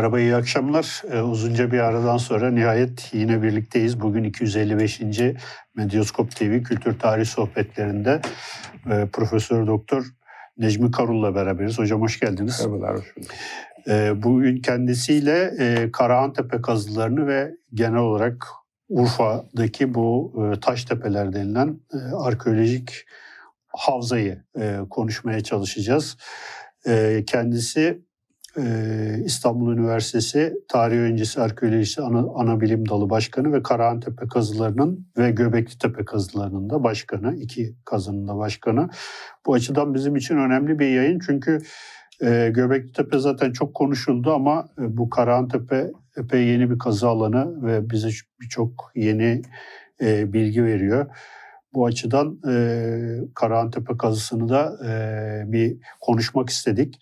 Merhaba, iyi akşamlar. Ee, uzunca bir aradan sonra nihayet yine birlikteyiz. Bugün 255. Medyaskop TV Kültür Tarih Sohbetlerinde e, Profesör Doktor Necmi Karul'la beraberiz. Hocam hoş geldiniz. Merhabalar, hoş bulduk. E, bugün kendisiyle e, Karahantepe kazılarını ve genel olarak Urfa'daki bu e, taş tepeler denilen e, arkeolojik havzayı e, konuşmaya çalışacağız. E, kendisi İstanbul Üniversitesi Tarih Öncesi Arkeolojisi Ana, Ana Bilim Dalı Başkanı ve Karahantepe kazılarının ve Göbekli Tepe kazılarının da başkanı. iki kazının da başkanı. Bu açıdan bizim için önemli bir yayın çünkü e, Göbekli Tepe zaten çok konuşuldu ama e, bu Karahantepe epey yeni bir kazı alanı ve bize birçok yeni e, bilgi veriyor. Bu açıdan e, Karahantepe kazısını da e, bir konuşmak istedik.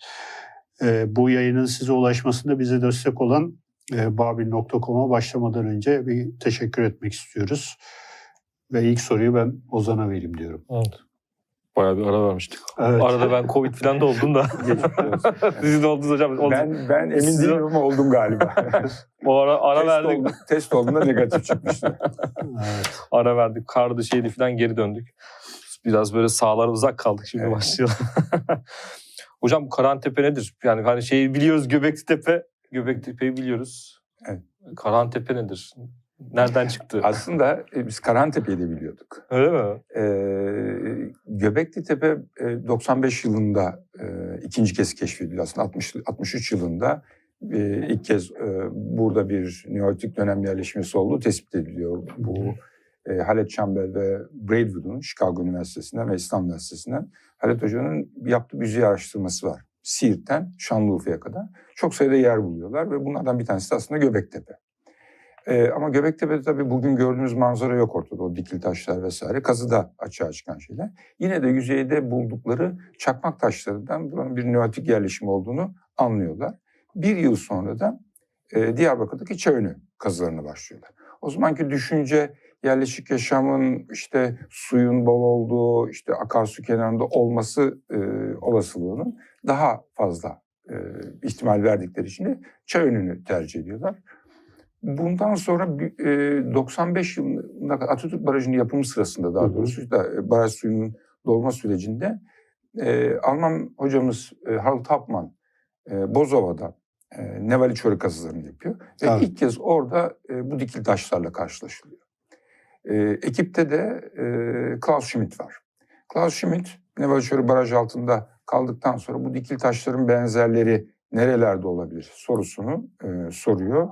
E, bu yayının size ulaşmasında bize destek olan e, babil.com'a başlamadan önce bir teşekkür etmek istiyoruz. Ve ilk soruyu ben Ozan'a vereyim diyorum. Evet. Bayağı bir ara vermiştik. Evet. Arada ben Covid falan da oldum da. Sizin de oldunuz hocam. O, ben, ben emin Siz- değilim ama oldum galiba. o ara, ara test, verdik. oldu, test olduğunda negatif çıkmıştı. Evet. Ara verdik. Kardı şeydi falan geri döndük. Biraz böyle sahalara uzak kaldık. Şimdi Evet. başlayalım. hocam bu Karahantepe nedir? Yani hani şeyi biliyoruz Göbekli Tepe. Göbekli Tepe'yi biliyoruz. Evet. Karahantepe nedir? Nereden çıktı? Aslında e, biz Karantepe'yi de biliyorduk. Öyle mi? Ee, Göbekli Tepe e, 95 yılında e, ikinci kez keşfedildi. Aslında 60, 63 yılında e, ilk kez e, burada bir Neolitik dönem yerleşmesi olduğu tespit ediliyor. Bu e, Halet Campbell ve Braidwood'un Chicago Üniversitesi'nden ve İstanbul Üniversitesi'nden Halet Hoca'nın yaptığı yüzey araştırması var. Siirt'ten Şanlıurfa'ya kadar. Çok sayıda yer buluyorlar ve bunlardan bir tanesi de aslında Göbektepe. Ee, ama Göbektepe'de tabii bugün gördüğümüz manzara yok ortada. O dikili taşlar vesaire. Kazıda açığa çıkan şeyler. Yine de yüzeyde buldukları çakmak taşlarından buranın bir neolitik yerleşim olduğunu anlıyorlar. Bir yıl sonra da e, Diyarbakır'daki Çağönü kazılarına başlıyorlar. O zamanki düşünce yerleşik yaşamın işte suyun bol olduğu, işte akarsu kenarında olması e, olasılığının daha fazla e, ihtimal verdikleri için de Çağönü'nü tercih ediyorlar. Bundan sonra e, 95 yılında Atatürk Barajı'nın yapımı sırasında daha doğrusu da e, baraj suyunun dolma sürecinde e, Alman hocamız e, Harald Hauptmann e, Bozova'da e, Nevali Çörü kazılarını yapıyor. Ve Evet. ilk kez orada e, bu dikili taşlarla karşılaşılıyor. E, ekipte de e, Klaus Schmidt var. Klaus Schmidt Nevali Çörü baraj altında kaldıktan sonra bu dikili taşların benzerleri nerelerde olabilir sorusunu e, soruyor.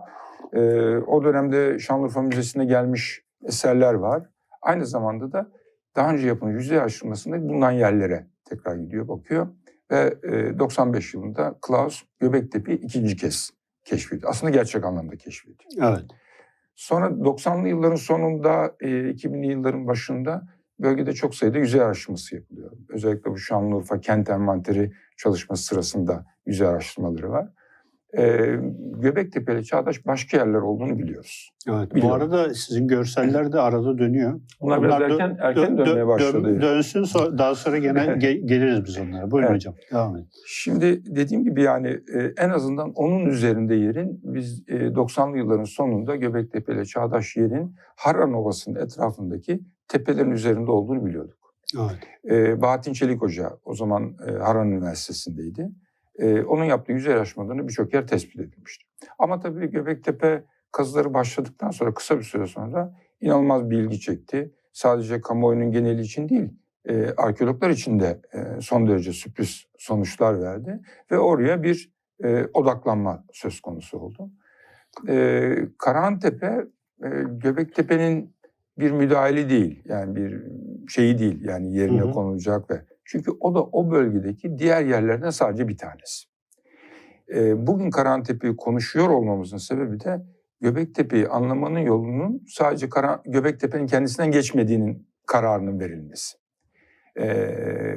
E, o dönemde Şanlıurfa Müzesi'ne gelmiş eserler var. Aynı zamanda da daha önce yapılan yüzey araştırmasında bulunan yerlere tekrar gidiyor, bakıyor. Ve e, 95 yılında Klaus Göbektepe'yi ikinci kez keşfediyor. Aslında gerçek anlamda keşfediyor. Evet. Sonra 90'lı yılların sonunda, e, 2000'li yılların başında bölgede çok sayıda yüzey araştırması yapılıyor. Özellikle bu Şanlıurfa kent envanteri çalışması sırasında yüzey araştırmaları var. E, Göbektepe ile Çağdaş başka yerler olduğunu biliyoruz. Evet. Bu Biliyorum. arada sizin görseller de arada dönüyor. Bunlar biraz dö- erken, erken dö- dönmeye dö- başladı. dön- dönsün so- daha sonra gene ge- geliriz biz onlara. Buyurun Evet. hocam. Devam edin. Şimdi dediğim gibi yani e, en azından onun üzerinde yerin biz e, 90'lı yılların sonunda Göbektepe ile Çağdaş yerin Harran Ovası'nın etrafındaki tepelerin üzerinde olduğunu biliyorduk. Evet. E, Bahattin Çelik Hoca o zaman e, Harran Üniversitesi'ndeydi. E, onun yaptığı yüzey araştırmalarını birçok yer tespit edilmişti. Ama tabii Göbektepe kazıları başladıktan sonra kısa bir süre sonra inanılmaz bir ilgi çekti. Sadece kamuoyunun geneli için değil, e, arkeologlar için de e, son derece sürpriz sonuçlar verdi. Ve oraya bir e, odaklanma söz konusu oldu. E, Karahantepe, e, Göbektepe'nin bir müdahale değil. Yani bir şeyi değil. Yani yerine Hı hı. konulacak ve çünkü o da o bölgedeki diğer yerlerden sadece bir tanesi. E, bugün Karahantepe'yi konuşuyor olmamızın sebebi de Göbektepe'yi anlamanın yolunun sadece Kara, Göbektepe'nin kendisinden geçmediğinin kararının verilmesi. E,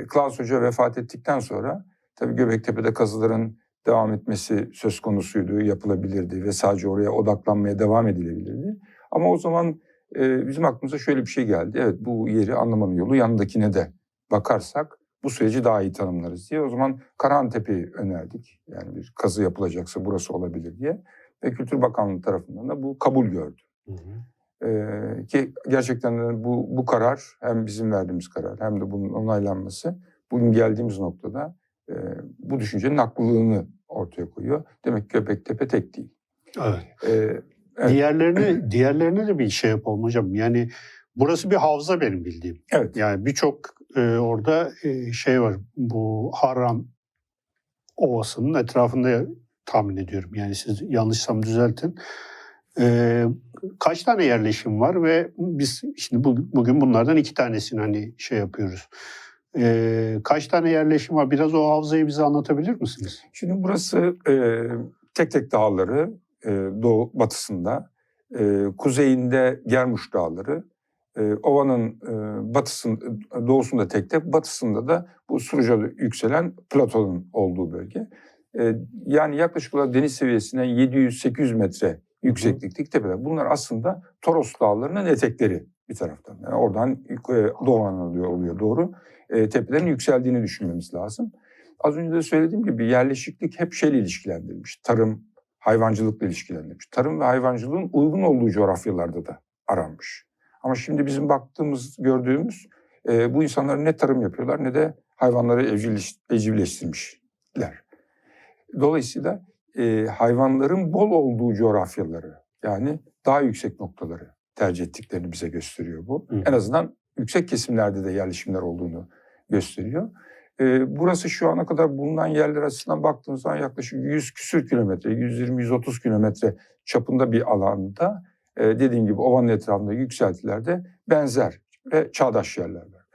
Klaus Hoca vefat ettikten sonra tabii Göbektepe'de kazıların devam etmesi söz konusuydu, yapılabilirdi ve sadece oraya odaklanmaya devam edilebilirdi. Ama o zaman e, bizim aklımıza şöyle bir şey geldi. Evet bu yeri anlamanın yolu yanındakine de bakarsak bu süreci daha iyi tanımlarız diye. O zaman Karahantepe'yi önerdik. Yani bir kazı yapılacaksa burası olabilir diye. Ve Kültür Bakanlığı tarafından da bu kabul gördü. Hı hı. Ee, ki gerçekten de bu, bu karar hem bizim verdiğimiz karar hem de bunun onaylanması bugün geldiğimiz noktada e, bu düşüncenin haklılığını ortaya koyuyor. Demek ki Göbektepe tek değil. Evet. Ee, Evet. Diğerlerine, diğerlerine de bir şey yapalım hocam. Yani burası bir havza benim bildiğim. evet. Yani birçok e, orada e, şey var. Bu Harran Ovası'nın etrafında tahmin ediyorum. Yani siz yanlışsam düzeltin. E, kaç tane yerleşim var ve biz şimdi bu, bugün bunlardan iki tanesini hani şey yapıyoruz. E, kaç tane yerleşim var? Biraz o havzayı bize anlatabilir misiniz? Şimdi burası e, tek tek dağları e, doğu batısında, e, kuzeyinde Germuş Dağları, e, ovanın e, batısın, doğusunda tek tek, batısında da bu Suruca yükselen platonun olduğu bölge. E, yani yaklaşık olarak deniz seviyesinden 700-800 metre yükseklikteki tepeler. Bunlar aslında Toros Dağları'nın etekleri bir taraftan. Yani oradan e, Doğu Anadolu'ya oluyor doğru. E, tepelerin yükseldiğini düşünmemiz lazım. Az önce de söylediğim gibi yerleşiklik hep şeyle ilişkilendirilmiş. Tarım, hayvancılıkla ilişkilendirilmiş. Tarım ve hayvancılığın uygun olduğu coğrafyalarda da aranmış. Ama şimdi bizim baktığımız, gördüğümüz e, bu insanlar ne tarım yapıyorlar ne de hayvanları evcilleş, evcilleştirmişler. Dolayısıyla e, hayvanların bol olduğu coğrafyaları yani daha yüksek noktaları tercih ettiklerini bize gösteriyor bu. Hı. En azından yüksek kesimlerde de yerleşimler olduğunu gösteriyor. E, burası şu ana kadar bulunan yerler açısından baktığımız zaman yaklaşık 100 küsür kilometre, 120-130 kilometre çapında bir alanda e, dediğim gibi ovanın etrafında yükseltilerde benzer ve çağdaş yerler var.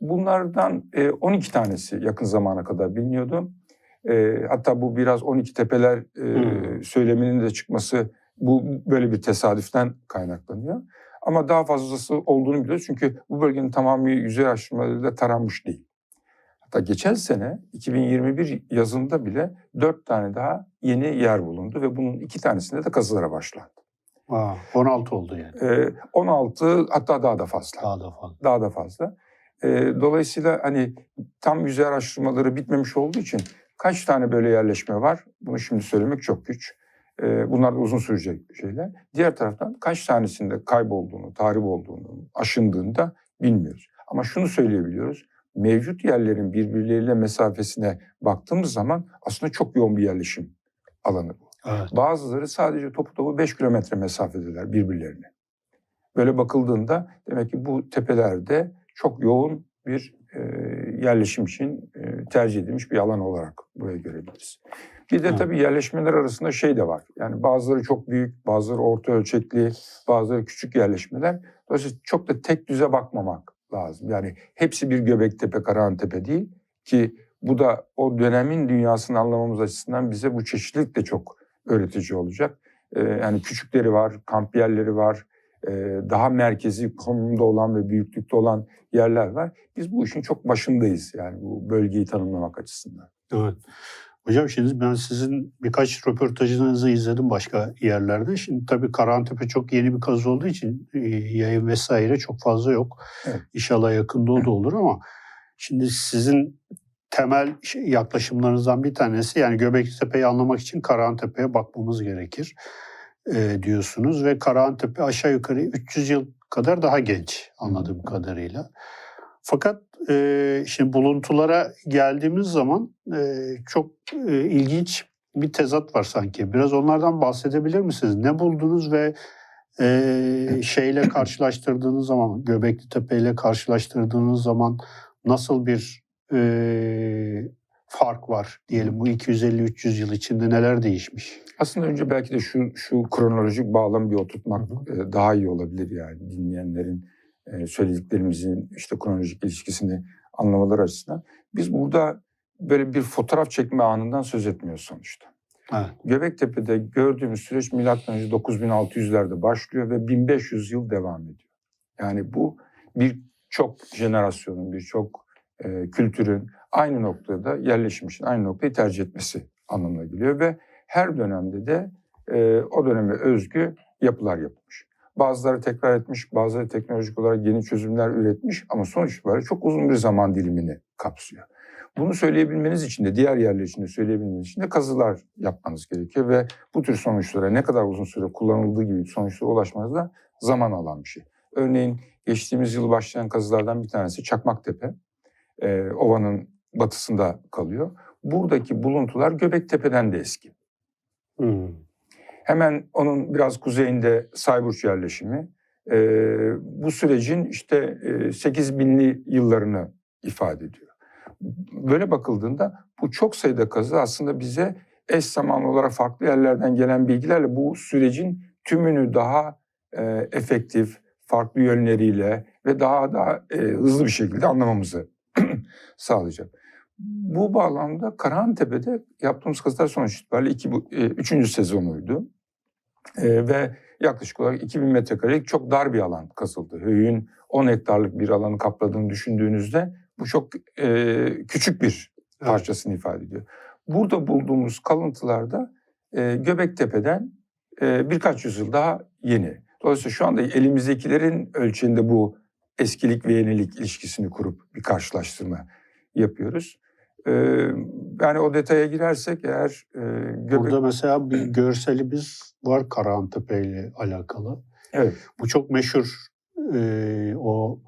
Bunlardan e, 12 tanesi yakın zamana kadar biliniyordu. E, hatta bu biraz 12 tepeler e, Hmm. söyleminin de çıkması bu böyle bir tesadüften kaynaklanıyor. Ama daha fazlası olduğunu biliyoruz çünkü bu bölgenin tamamı yüzey araştırmalarıyla taranmış değil. Hatta geçen sene 2021 yazında bile dört tane daha yeni yer bulundu ve bunun iki tanesinde de kazılara başlandı. Aa, 16 oldu yani. Ee, 16 hatta daha da fazla. Daha da fazla. Daha da fazla. Ee, dolayısıyla hani tam yüzey araştırmaları bitmemiş olduğu için kaç tane böyle yerleşme var? Bunu şimdi söylemek çok güç. Ee, bunlar da uzun sürecek şeyler. Diğer taraftan kaç tanesinde kaybolduğunu, tahrip olduğunu, aşındığını da bilmiyoruz. Ama şunu söyleyebiliyoruz. Mevcut yerlerin birbirleriyle mesafesine baktığımız zaman aslında çok yoğun bir yerleşim alanı bu. Evet. Bazıları sadece topu topu 5 kilometre mesafedeler birbirlerine. Böyle bakıldığında demek ki bu tepelerde çok yoğun bir e, yerleşim için e, tercih edilmiş bir alan olarak buraya görebiliriz. Bir de tabii yerleşmeler arasında şey de var. Yani bazıları çok büyük, bazıları orta ölçekli, bazıları küçük yerleşmeler. Dolayısıyla çok da tek düze bakmamak lazım. Yani hepsi bir Göbektepe, Karahantepe değil ki bu da o dönemin dünyasını anlamamız açısından bize bu çeşitlilik de çok öğretici olacak. Ee, yani küçükleri var, kamp yerleri var, e, daha merkezi konumda olan ve büyüklükte olan yerler var. Biz bu işin çok başındayız yani bu bölgeyi tanımlamak açısından. Evet. Hocam şimdi ben sizin birkaç röportajınızı izledim başka yerlerde. Şimdi tabii Karahantepe çok yeni bir kazı olduğu için e, yayın vesaire çok fazla yok. Evet. İnşallah yakında o da olur ama şimdi sizin temel şey- yaklaşımlarınızdan bir tanesi yani Göbektepe'yi anlamak için Karahantepe'ye bakmamız gerekir e, diyorsunuz ve Karahantepe aşağı yukarı 300 yıl kadar daha genç anladığım kadarıyla. Fakat e, şimdi buluntulara geldiğimiz zaman e, çok e, ilginç bir tezat var sanki. Biraz onlardan bahsedebilir misiniz? Ne buldunuz ve e, şeyle karşılaştırdığınız zaman, Göbekli Tepe ile karşılaştırdığınız zaman nasıl bir e, fark var diyelim bu 250-300 yıl içinde neler değişmiş? Aslında önce belki de şu şu kronolojik bağlamı bir oturtmak Hı daha iyi olabilir yani dinleyenlerin söylediklerimizin işte kronolojik ilişkisini anlamaları açısından. Biz burada böyle bir fotoğraf çekme anından söz etmiyoruz sonuçta. Evet. Göbektepe'de gördüğümüz süreç milattan önce 9600'lerde başlıyor ve 1500 yıl devam ediyor. Yani bu birçok jenerasyonun, birçok e, kültürün aynı noktada yerleşim için aynı noktayı tercih etmesi anlamına geliyor ve her dönemde de e, o döneme özgü yapılar yapılmış. Bazıları tekrar etmiş, bazıları teknolojik olarak yeni çözümler üretmiş ama sonuç itibariyle çok uzun bir zaman dilimini kapsıyor. Bunu söyleyebilmeniz için de diğer yerler için de söyleyebilmeniz için de kazılar yapmanız gerekiyor ve bu tür sonuçlara ne kadar uzun süre kullanıldığı gibi sonuçlara ulaşmanız da zaman alan bir şey. Örneğin geçtiğimiz yıl başlayan kazılardan bir tanesi Çakmaktepe. Ee, ovanın batısında kalıyor. Buradaki buluntular Göbektepe'den de eski. Hmm. Hemen onun biraz kuzeyinde Sayburç yerleşimi. Ee, bu sürecin işte e, 8000'li yıllarını ifade ediyor. Böyle bakıldığında bu çok sayıda kazı aslında bize eş zamanlı olarak farklı yerlerden gelen bilgilerle bu sürecin tümünü daha e, efektif, farklı yönleriyle ve daha da e, hızlı bir şekilde anlamamızı sağlayacak. Bu bağlamda Karahantepe'de yaptığımız kazılar sonuç itibariyle iki, e, üçüncü sezonuydu. E, ve yaklaşık olarak 2000 metrekarelik çok dar bir alan kazıldı. Höyük'ün 10 hektarlık bir alanı kapladığını düşündüğünüzde bu çok e, küçük bir Evet. parçasını ifade ediyor. Burada bulduğumuz kalıntılarda e, Göbektepe'den e, birkaç yüzyıl daha yeni. Dolayısıyla şu anda elimizdekilerin ölçeğinde bu eskilik ve yenilik ilişkisini kurup bir karşılaştırma yapıyoruz. E, yani o detaya girersek eğer e, Göbek... Burada mesela bir görselimiz var Karahantepe ile alakalı. Evet. Bu çok meşhur e, o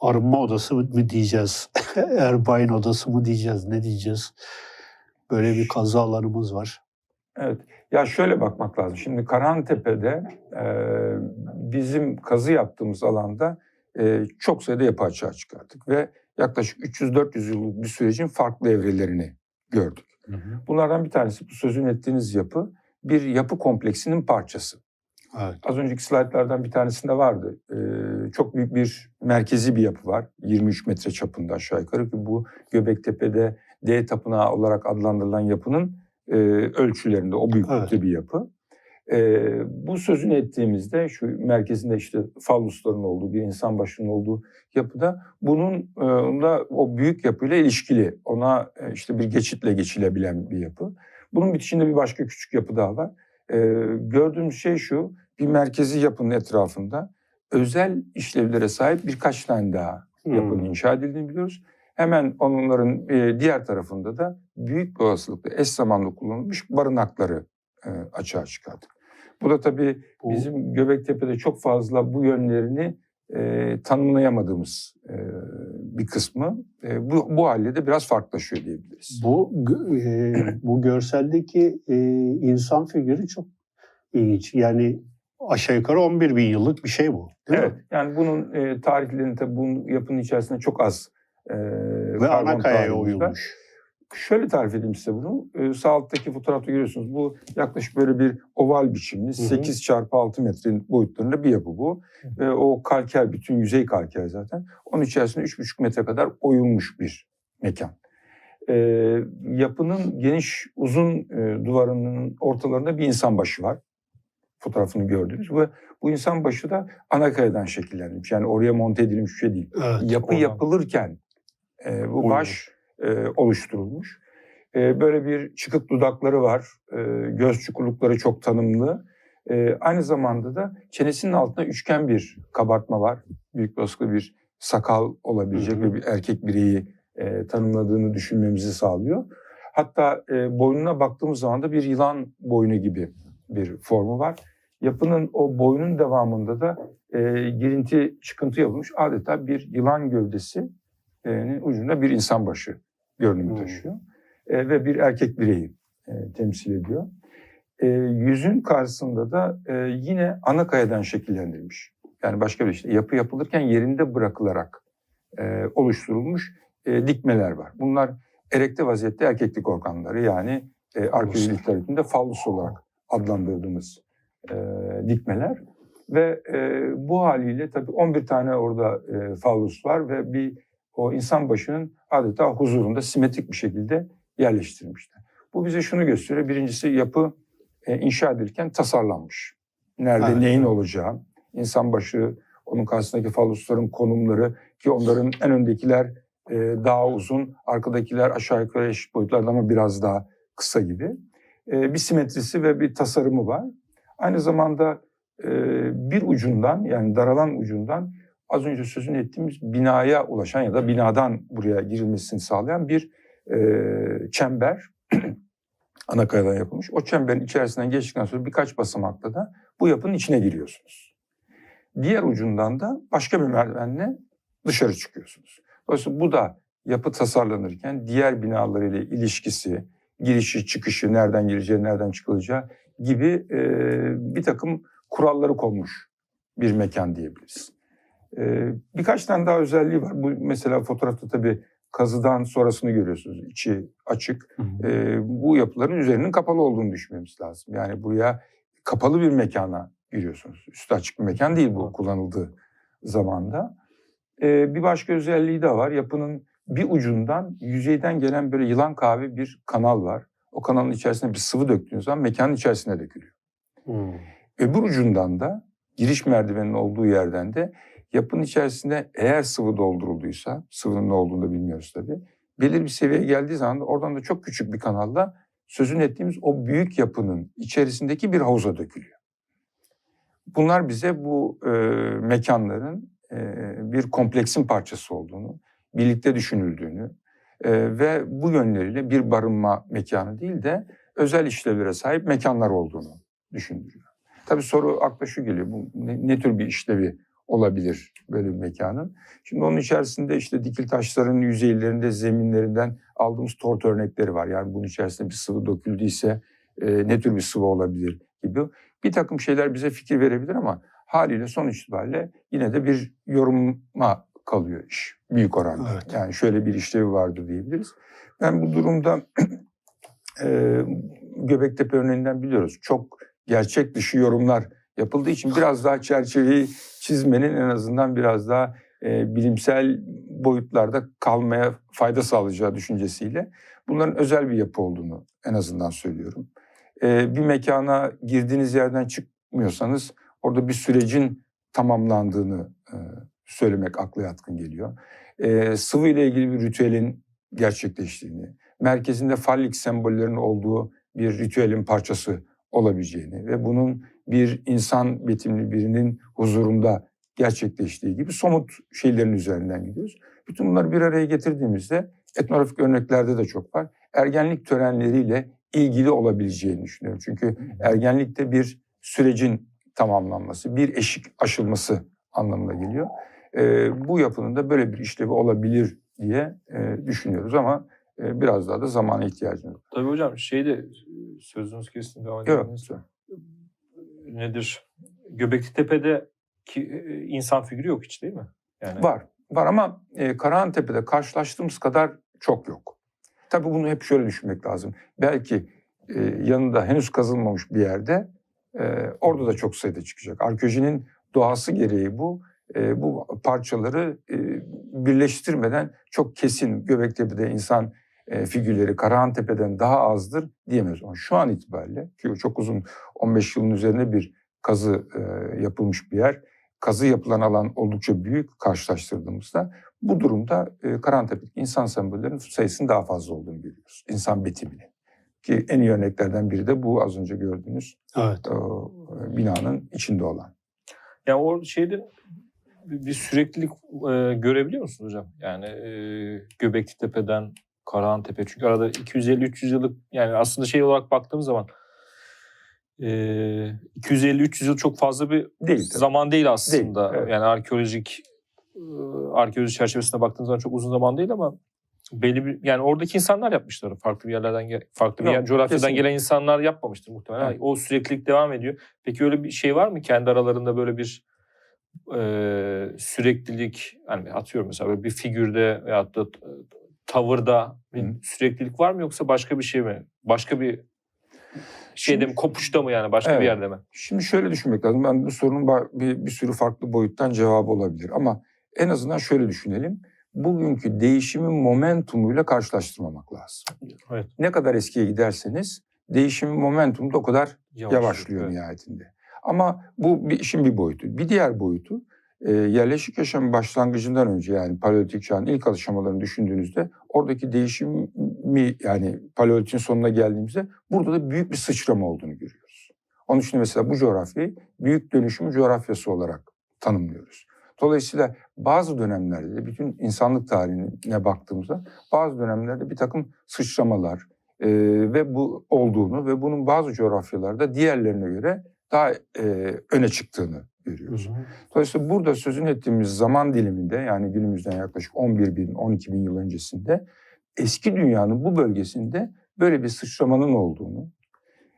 arınma odası mı diyeceğiz? Erbain odası mı diyeceğiz? Ne diyeceğiz? Böyle bir kazı alanımız var. Evet. Ya şöyle bakmak lazım. Şimdi Karahantepe'de e, bizim kazı yaptığımız alanda e, çok sayıda yapı açığa çıkarttık ve yaklaşık 300-400 yıllık bir sürecin farklı evrelerini gördük. Bunlardan bir tanesi bu sözün ettiğiniz yapı bir yapı kompleksinin parçası. Evet. Az önceki slaytlardan bir tanesinde vardı. Ee, çok büyük bir merkezi bir yapı var. 23 metre çapında aşağı yukarı ki bu Göbektepe'de D tapınağı olarak adlandırılan yapının e, ölçülerinde o büyüklükte Evet. bir yapı. Ee, bu sözünü ettiğimizde şu merkezinde işte fallusların olduğu bir insan başının olduğu yapıda bunun e, da o büyük yapıyla ilişkili ona e, işte bir geçitle geçilebilen bir yapı. Bunun bitişinde bir başka küçük yapı daha var. Ee, gördüğümüz şey şu, bir merkezi yapının etrafında özel işlevlere sahip birkaç tane daha yapının Hmm. inşa edildiğini biliyoruz. Hemen onların e, diğer tarafında da büyük bir olasılıkla eş zamanlı kullanılmış barınakları e, açığa çıkardık. Bu da tabii Bu- bizim Göbektepe'de çok fazla bu yönlerini e, tanımlayamadığımız e, bir kısmı. E, bu, bu halde de biraz farklılaşıyor diyebiliriz. Bu e, bu görseldeki e, insan figürü çok ilginç. Yani aşağı yukarı 11 bin yıllık bir şey bu. Değil Evet, mi? yani bunun e, tarihlerini tabii bunun yapının içerisinde çok az e, Ve ana kayaya uyulmuş. Şöyle tarif edeyim size bunu. E, sağ alttaki fotoğrafta görüyorsunuz. Bu yaklaşık böyle bir oval biçimli 8 çarpı 6 metre boyutlarında bir yapı bu. Ve o kalker, bütün yüzey kalker zaten. Onun içerisinde 3,5 metre kadar oyulmuş bir mekan. E, yapının geniş uzun e, duvarının ortalarında bir insan başı var. Fotoğrafını gördünüz ve bu insan başı da ana kayadan şekillenmiş. Yani oraya monte edilmiş bir şey değil. Evet. Yapı oradan. yapılırken e, bu Oymuş. baş e, oluşturulmuş. E, böyle bir çıkık dudakları var. E, göz çukurlukları çok tanımlı. E, aynı zamanda da çenesinin altında üçgen bir kabartma var. Büyük olasılıkla bir sakal olabilecek Hı bir erkek bireyi e, tanımladığını düşünmemizi sağlıyor. Hatta e, boynuna baktığımız zaman da bir yılan boynu gibi bir formu var. Yapının o boynun devamında da e, girinti çıkıntı yapılmış adeta bir yılan gövdesi e, ucunda bir insan başı görünümü Hmm. taşıyor. E, ve bir erkek bireyi e, temsil ediyor. E, yüzün karşısında da e, yine ana kayadan şekillendirilmiş. Yani başka bir şey. Yapı yapılırken yerinde bırakılarak e, oluşturulmuş e, dikmeler var. Bunlar erekte vaziyette erkeklik organları yani e, arkeoloji literatüründe fallus olarak adlandırdığımız e, dikmeler. Ve e, bu haliyle tabii 11 tane orada e, fallus var ve bir o insan başının adeta huzurunda simetrik bir şekilde yerleştirilmişler. Bu bize şunu gösteriyor. Birincisi yapı e, inşa edilirken tasarlanmış. Nerede Evet, neyin olacağı, insan başı, onun karşısındaki fallusların konumları ki onların en öndekiler e, daha uzun, arkadakiler aşağı yukarı eşit boyutlarda ama biraz daha kısa gibi. E, bir simetrisi ve bir tasarımı var. Aynı zamanda e, bir ucundan yani daralan ucundan az önce sözünü ettiğimiz binaya ulaşan ya da binadan buraya girilmesini sağlayan bir e, çember ana kayadan yapılmış. O çemberin içerisinden geçtikten sonra birkaç basamakta da bu yapının içine giriyorsunuz. Diğer ucundan da başka bir merdivenle dışarı çıkıyorsunuz. Dolayısıyla bu da yapı tasarlanırken diğer binalarıyla ilişkisi, girişi, çıkışı, nereden gireceği, nereden çıkılacağı gibi e, bir takım kuralları konmuş bir mekan diyebiliriz. E, birkaç tane daha özelliği var. Bu mesela fotoğrafta tabii kazıdan sonrasını görüyorsunuz. İçi açık. E, bu yapıların üzerinin kapalı olduğunu düşünmemiz lazım. Yani buraya kapalı bir mekana giriyorsunuz. Üstü açık bir mekan değil bu kullanıldığı zamanda. E, bir başka özelliği de var. Yapının bir ucundan yüzeyden gelen böyle yılan kahve bir kanal var. O kanalın içerisine bir sıvı döktüğünüz zaman mekanın içerisine dökülüyor. Hmm. Öbür ucundan da giriş merdiveninin olduğu yerden de yapının içerisinde eğer sıvı doldurulduysa, sıvının ne olduğunu da bilmiyoruz tabii. Belirli bir seviyeye geldiği zaman da oradan da çok küçük bir kanalla sözünü ettiğimiz o büyük yapının içerisindeki bir havuza dökülüyor. Bunlar bize bu e, mekanların e, bir kompleksin parçası olduğunu, birlikte düşünüldüğünü e, ve bu yönleriyle bir barınma mekanı değil de özel işlevlere sahip mekanlar olduğunu düşündürüyor. Tabii soru akla şu geliyor, bu ne, ne tür bir işlevi olabilir böyle bir mekanın? Şimdi onun içerisinde işte dikil taşların yüzeylerinde, zeminlerinden aldığımız tort örnekleri var. Yani bunun içerisinde bir sıvı döküldüyse e, ne tür bir sıvı olabilir gibi. Bir takım şeyler bize fikir verebilir ama haliyle sonuç itibariyle yine de bir yoruma kalıyor iş büyük oranda. Evet. Yani şöyle bir işlevi vardır diyebiliriz. Ben bu durumda e, Göbektepe örneğinden biliyoruz. Çok gerçek dışı yorumlar yapıldığı için biraz daha çerçeveyi çizmenin en azından biraz daha e, bilimsel boyutlarda kalmaya fayda sağlayacağı düşüncesiyle bunların özel bir yapı olduğunu en azından söylüyorum. E, bir mekana girdiğiniz yerden çıkmıyorsanız orada bir sürecin tamamlandığını e, söylemek akla yatkın geliyor. E, sıvı ile ilgili bir ritüelin gerçekleştiğini, merkezinde fallik sembollerin olduğu bir ritüelin parçası olabileceğini ve bunun bir insan betimli birinin huzurunda gerçekleştiği gibi somut şeylerin üzerinden gidiyoruz. Bütün bunları bir araya getirdiğimizde etnografik örneklerde de çok var. Ergenlik törenleriyle ilgili olabileceğini düşünüyorum. Çünkü ergenlikte bir sürecin tamamlanması, bir eşik aşılması anlamına geliyor. Ee, bu yapının da böyle bir işlevi olabilir diye e, düşünüyoruz ama e, biraz daha da zamana ihtiyacımız var. Tabii hocam şeyde sözünüz kesin devam Yok. Nedir? Göbekli Tepe'de ki, e, insan figürü yok hiç değil mi? Yani Var. Var ama e, Karahantepe'de karşılaştığımız kadar çok yok. Tabii bunu hep şöyle düşünmek lazım. Belki e, yanında henüz kazılmamış bir yerde e, orada da çok sayıda çıkacak. Arkeolojinin doğası gereği bu. E, bu parçaları e, birleştirmeden çok kesin Göbektepe'de insan e, figürleri Karahantepe'den daha azdır diyemez. Ama şu an itibariyle ki çok uzun 15 yılın üzerinde bir kazı e, yapılmış bir yer kazı yapılan alan oldukça büyük karşılaştırdığımızda bu durumda e, Karahantepe'deki insan sembollerinin sayısının daha fazla olduğunu görüyoruz. İnsan betimini. Ki en iyi örneklerden biri de bu az önce gördüğünüz Evet. o, e, binanın içinde olan. Yani o şeyde bir bir süreklilik e, görebiliyor musunuz hocam? Yani e, Göbekli Tepe'den Karahan Tepe. Çünkü arada 250-300 yıllık yani aslında şey olarak baktığımız zaman e, 250-300 yıl çok fazla bir Değil tabii. zaman değil aslında. Değil, evet. Yani arkeolojik arkeoloji çerçevesinde baktığınız zaman çok uzun zaman değil ama belli bir yani oradaki insanlar yapmışlar. Farklı bir yerlerden farklı bir Yok, yer, coğrafyadan kesinlikle. gelen insanlar yapmamıştır muhtemelen. Evet. O süreklilik devam ediyor. Peki öyle bir şey var mı kendi aralarında böyle bir e, süreklilik hani atıyorum mesela böyle bir figürde veyahut da tavırda bir Hı. süreklilik var mı yoksa başka bir şey mi? Başka bir şeyde mi kopuşta mı yani başka Evet. bir yerde mi? Şimdi şöyle düşünmek lazım. Ben bu sorunun bir, bir sürü farklı boyuttan cevabı olabilir. Ama en azından şöyle düşünelim. Bugünkü değişimin momentumuyla karşılaştırmamak lazım. Evet. Ne kadar eskiye giderseniz değişimin momentumu da o kadar Yavaşlıyor, yavaşlıyor evet. nihayetinde. Ama bu bir işin bir boyutu. Bir diğer boyutu e, yerleşik yaşamın başlangıcından önce yani paleolitik çağın ilk aşamalarını düşündüğünüzde oradaki değişimi yani paleolitin sonuna geldiğimizde burada da büyük bir sıçrama olduğunu görüyoruz. Onun için mesela bu coğrafyayı büyük dönüşüm coğrafyası olarak tanımlıyoruz. Dolayısıyla bazı dönemlerde de bütün insanlık tarihine baktığımızda bazı dönemlerde bir takım sıçramalar e, ve bu olduğunu ve bunun bazı coğrafyalarda diğerlerine göre daha e, öne çıktığını görüyoruz. Dolayısıyla burada sözünü ettiğimiz zaman diliminde yani günümüzden yaklaşık 11 bin, 12 bin yıl öncesinde eski dünyanın bu bölgesinde böyle bir sıçramanın olduğunu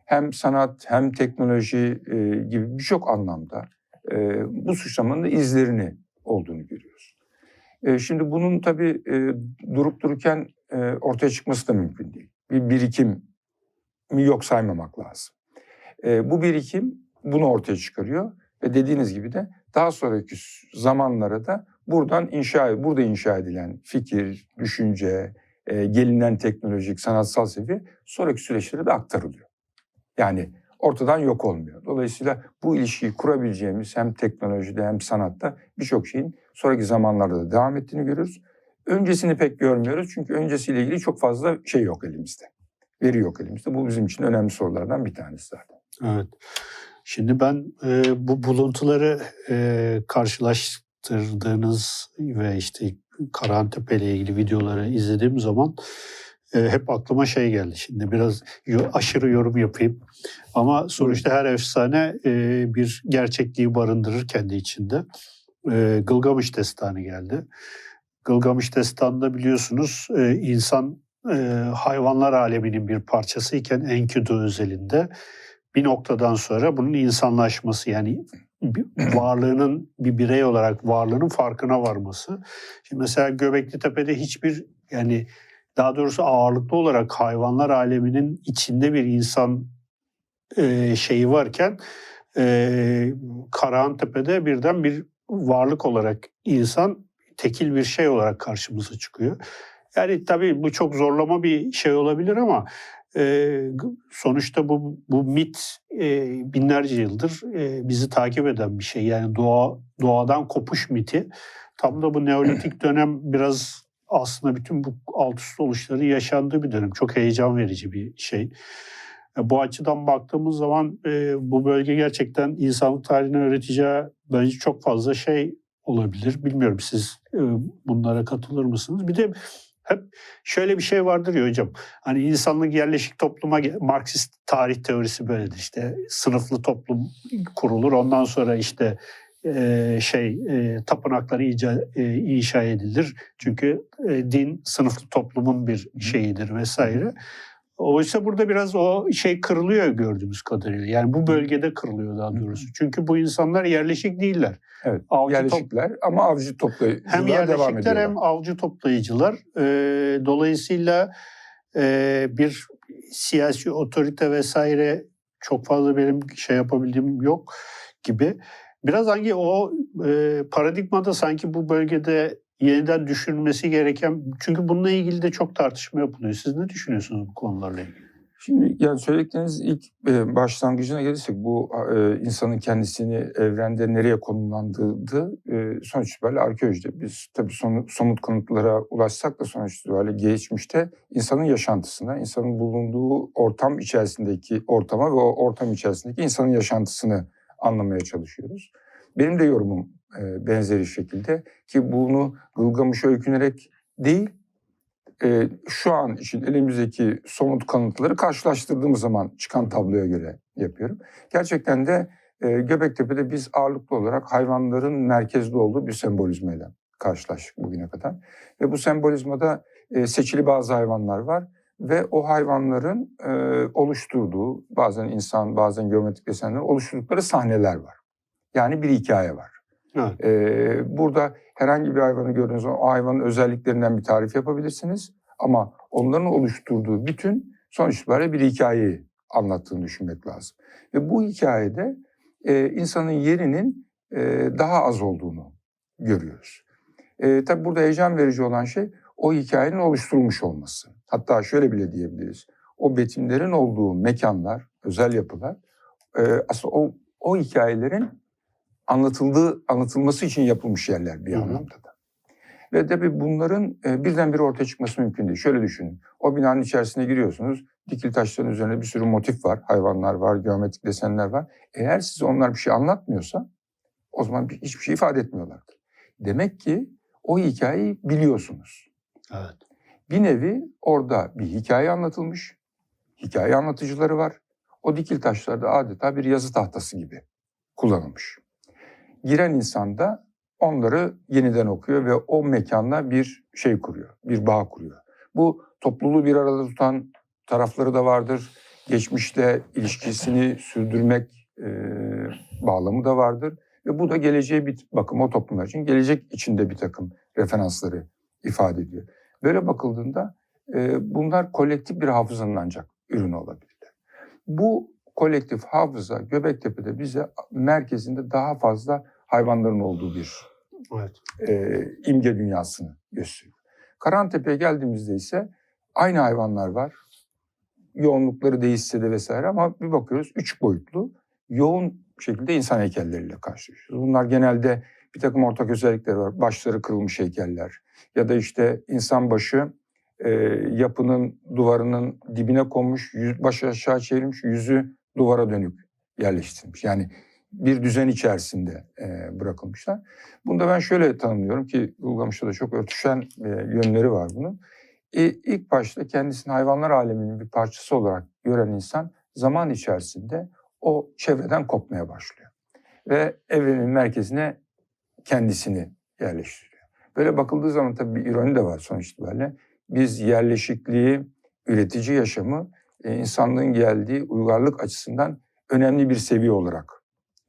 hem sanat hem teknoloji e, gibi birçok anlamda e, bu sıçramanın izlerini olduğunu görüyoruz. E, şimdi bunun tabii e, durup dururken e, ortaya çıkması da mümkün değil. Bir birikim mi yok saymamak lazım. E, bu birikim bunu ortaya çıkarıyor ve dediğiniz gibi de daha sonraki zamanlara da buradan inşa burada inşa edilen fikir, düşünce, e, gelinen teknolojik, sanatsal seviye sonraki süreçlere de aktarılıyor. Yani ortadan yok olmuyor. Dolayısıyla bu ilişkiyi kurabileceğimiz hem teknolojide hem sanatta birçok şeyin sonraki zamanlarda da devam ettiğini görüyoruz. Öncesini pek görmüyoruz çünkü öncesiyle ilgili çok fazla şey yok elimizde. Veri yok elimizde. Bu bizim için önemli sorulardan bir tanesi zaten. Evet. Şimdi ben e, bu buluntuları e, karşılaştırdığınız ve işte Karahantepe ile ilgili videoları izlediğim zaman e, hep aklıma şey geldi. Şimdi biraz aşırı yorum yapayım. Ama sonuçta her efsane e, bir gerçekliği barındırır kendi içinde. E, Gılgamış Destanı geldi. Gılgamış Destanı'nda biliyorsunuz e, insan e, hayvanlar aleminin bir parçası iken Enkidu özelinde bir noktadan sonra bunun insanlaşması yani varlığının bir birey olarak varlığının farkına varması. Şimdi mesela Göbekli Tepe'de hiçbir yani daha doğrusu ağırlıklı olarak hayvanlar aleminin içinde bir insan e, şeyi varken e, Karahan Tepe'de birden bir varlık olarak insan tekil bir şey olarak karşımıza çıkıyor. Yani tabii bu çok zorlama bir şey olabilir ama e, sonuçta bu bu mit e, binlerce yıldır e, bizi takip eden bir şey. Yani doğa doğadan kopuş miti. Tam da bu Neolitik dönem biraz aslında bütün bu alt üst oluşların yaşandığı bir dönem. Çok heyecan verici bir şey. E, Bu açıdan baktığımız zaman e, bu bölge gerçekten insanlık tarihine öğreteceği bence çok fazla şey olabilir. Bilmiyorum siz e, bunlara katılır mısınız? Bir de hep şöyle bir şey vardır ya hocam. Hani insanlık yerleşik topluma Marksist tarih teorisi böyledir. İşte sınıflı toplum kurulur. Ondan sonra işte e, şey e, tapınakları ica, e, inşa edilir. Çünkü e, din sınıflı toplumun bir şeyidir vesaire. Oysa burada biraz o şey kırılıyor gördüğümüz kadarıyla. Yani bu bölgede kırılıyor daha doğrusu. Çünkü bu insanlar yerleşik değiller. Evet. Avcı top- yerleşikler ama avcı toplayıcılar hem devam yerleşikler ediyorlar. hem avcı toplayıcılar. Ee, dolayısıyla e, bir siyasi otorite vesaire çok fazla benim şey yapabildiğim yok gibi. Biraz hangi o e, paradigmada sanki bu bölgede yeniden düşünülmesi gereken çünkü bununla ilgili de çok tartışma yapılıyor. Siz ne düşünüyorsunuz bu konularla ilgili? Şimdi yani söyledikleriniz ilk e, başlangıcına gelirsek bu e, insanın kendisini evrende nereye konumlandırdığı e, sonuç itibariyle arkeolojide. Biz tabii son, somut kanıtlara ulaşsak da sonuç itibariyle geçmişte insanın yaşantısına, insanın bulunduğu ortam içerisindeki ortama ve o ortam içerisindeki insanın yaşantısını anlamaya çalışıyoruz. Benim de yorumum e, benzeri şekilde ki bunu Gılgamış'a öykünerek değil, e, şu an için elimizdeki somut kanıtları karşılaştırdığımız zaman çıkan tabloya göre yapıyorum. Gerçekten de e, Göbektepe'de biz ağırlıklı olarak hayvanların merkezde olduğu bir sembolizmayla karşılaştık bugüne kadar. Ve bu sembolizmada e, seçili bazı hayvanlar var ve o hayvanların e, oluşturduğu bazen insan bazen geometrik desenler oluşturdukları sahneler var. Yani bir hikaye var. Evet. Ee, burada herhangi bir hayvanı gördüğünüz zaman o hayvanın özelliklerinden bir tarif yapabilirsiniz. Ama onların oluşturduğu bütün sonuç itibariyle bir hikayeyi anlattığını düşünmek lazım. Ve bu hikayede e, insanın yerinin e, daha az olduğunu görüyoruz. E, tabii burada heyecan verici olan şey o hikayenin oluşturulmuş olması. Hatta şöyle bile diyebiliriz. O betimlerin olduğu mekanlar, özel yapılar e, aslında o, o hikayelerin anlatıldığı, anlatılması için yapılmış yerler bir Hı hı. anlamda da. Ve tabii bunların e, birdenbire ortaya çıkması mümkün değil. Şöyle düşünün. O binanın içerisine giriyorsunuz. Dikili taşların üzerine bir sürü motif var. Hayvanlar var, geometrik desenler var. Eğer size onlar bir şey anlatmıyorsa o zaman bir- hiçbir şey ifade etmiyorlardır. Demek ki o hikayeyi biliyorsunuz. Evet. Bir nevi orada bir hikaye anlatılmış. Hikaye anlatıcıları var. O dikil taşlarda adeta bir yazı tahtası gibi kullanılmış. Giren insan da onları yeniden okuyor ve o mekanla bir şey kuruyor, bir bağ kuruyor. Bu topluluğu bir arada tutan tarafları da vardır. Geçmişte ilişkisini sürdürmek e, bağlamı da vardır. Ve bu da geleceğe bir bakım o toplumlar için gelecek içinde bir takım referansları ifade ediyor. Böyle bakıldığında e, bunlar kolektif bir hafızanın ancak ürünü olabilirler. Bu kolektif hafıza Göbektepe'de bize merkezinde daha fazla hayvanların olduğu bir Evet. e, imge dünyasını gösteriyor. Karantepe'ye geldiğimizde ise aynı hayvanlar var. Yoğunlukları değişse de vesaire ama bir bakıyoruz üç boyutlu yoğun şekilde insan heykelleriyle karşılaşıyoruz. Bunlar genelde bir takım ortak özellikleri var. Başları kırılmış heykeller ya da işte insan başı e, yapının duvarının dibine konmuş, yüz, başı aşağı çevrilmiş, yüzü duvara dönük yerleştirilmiş. Yani bir düzen içerisinde e, bırakılmışlar. Bunu da ben şöyle tanımlıyorum ki Ulgamış'ta da çok örtüşen e, yönleri var bunun. E, ilk başta kendisini hayvanlar aleminin bir parçası olarak gören insan zaman içerisinde o çevreden kopmaya başlıyor. Ve evrenin merkezine kendisini yerleştiriyor. Böyle bakıldığı zaman tabii bir ironi de var sonuç itibariyle. Biz yerleşikliği, üretici yaşamı e, insanlığın geldiği uygarlık açısından önemli bir seviye olarak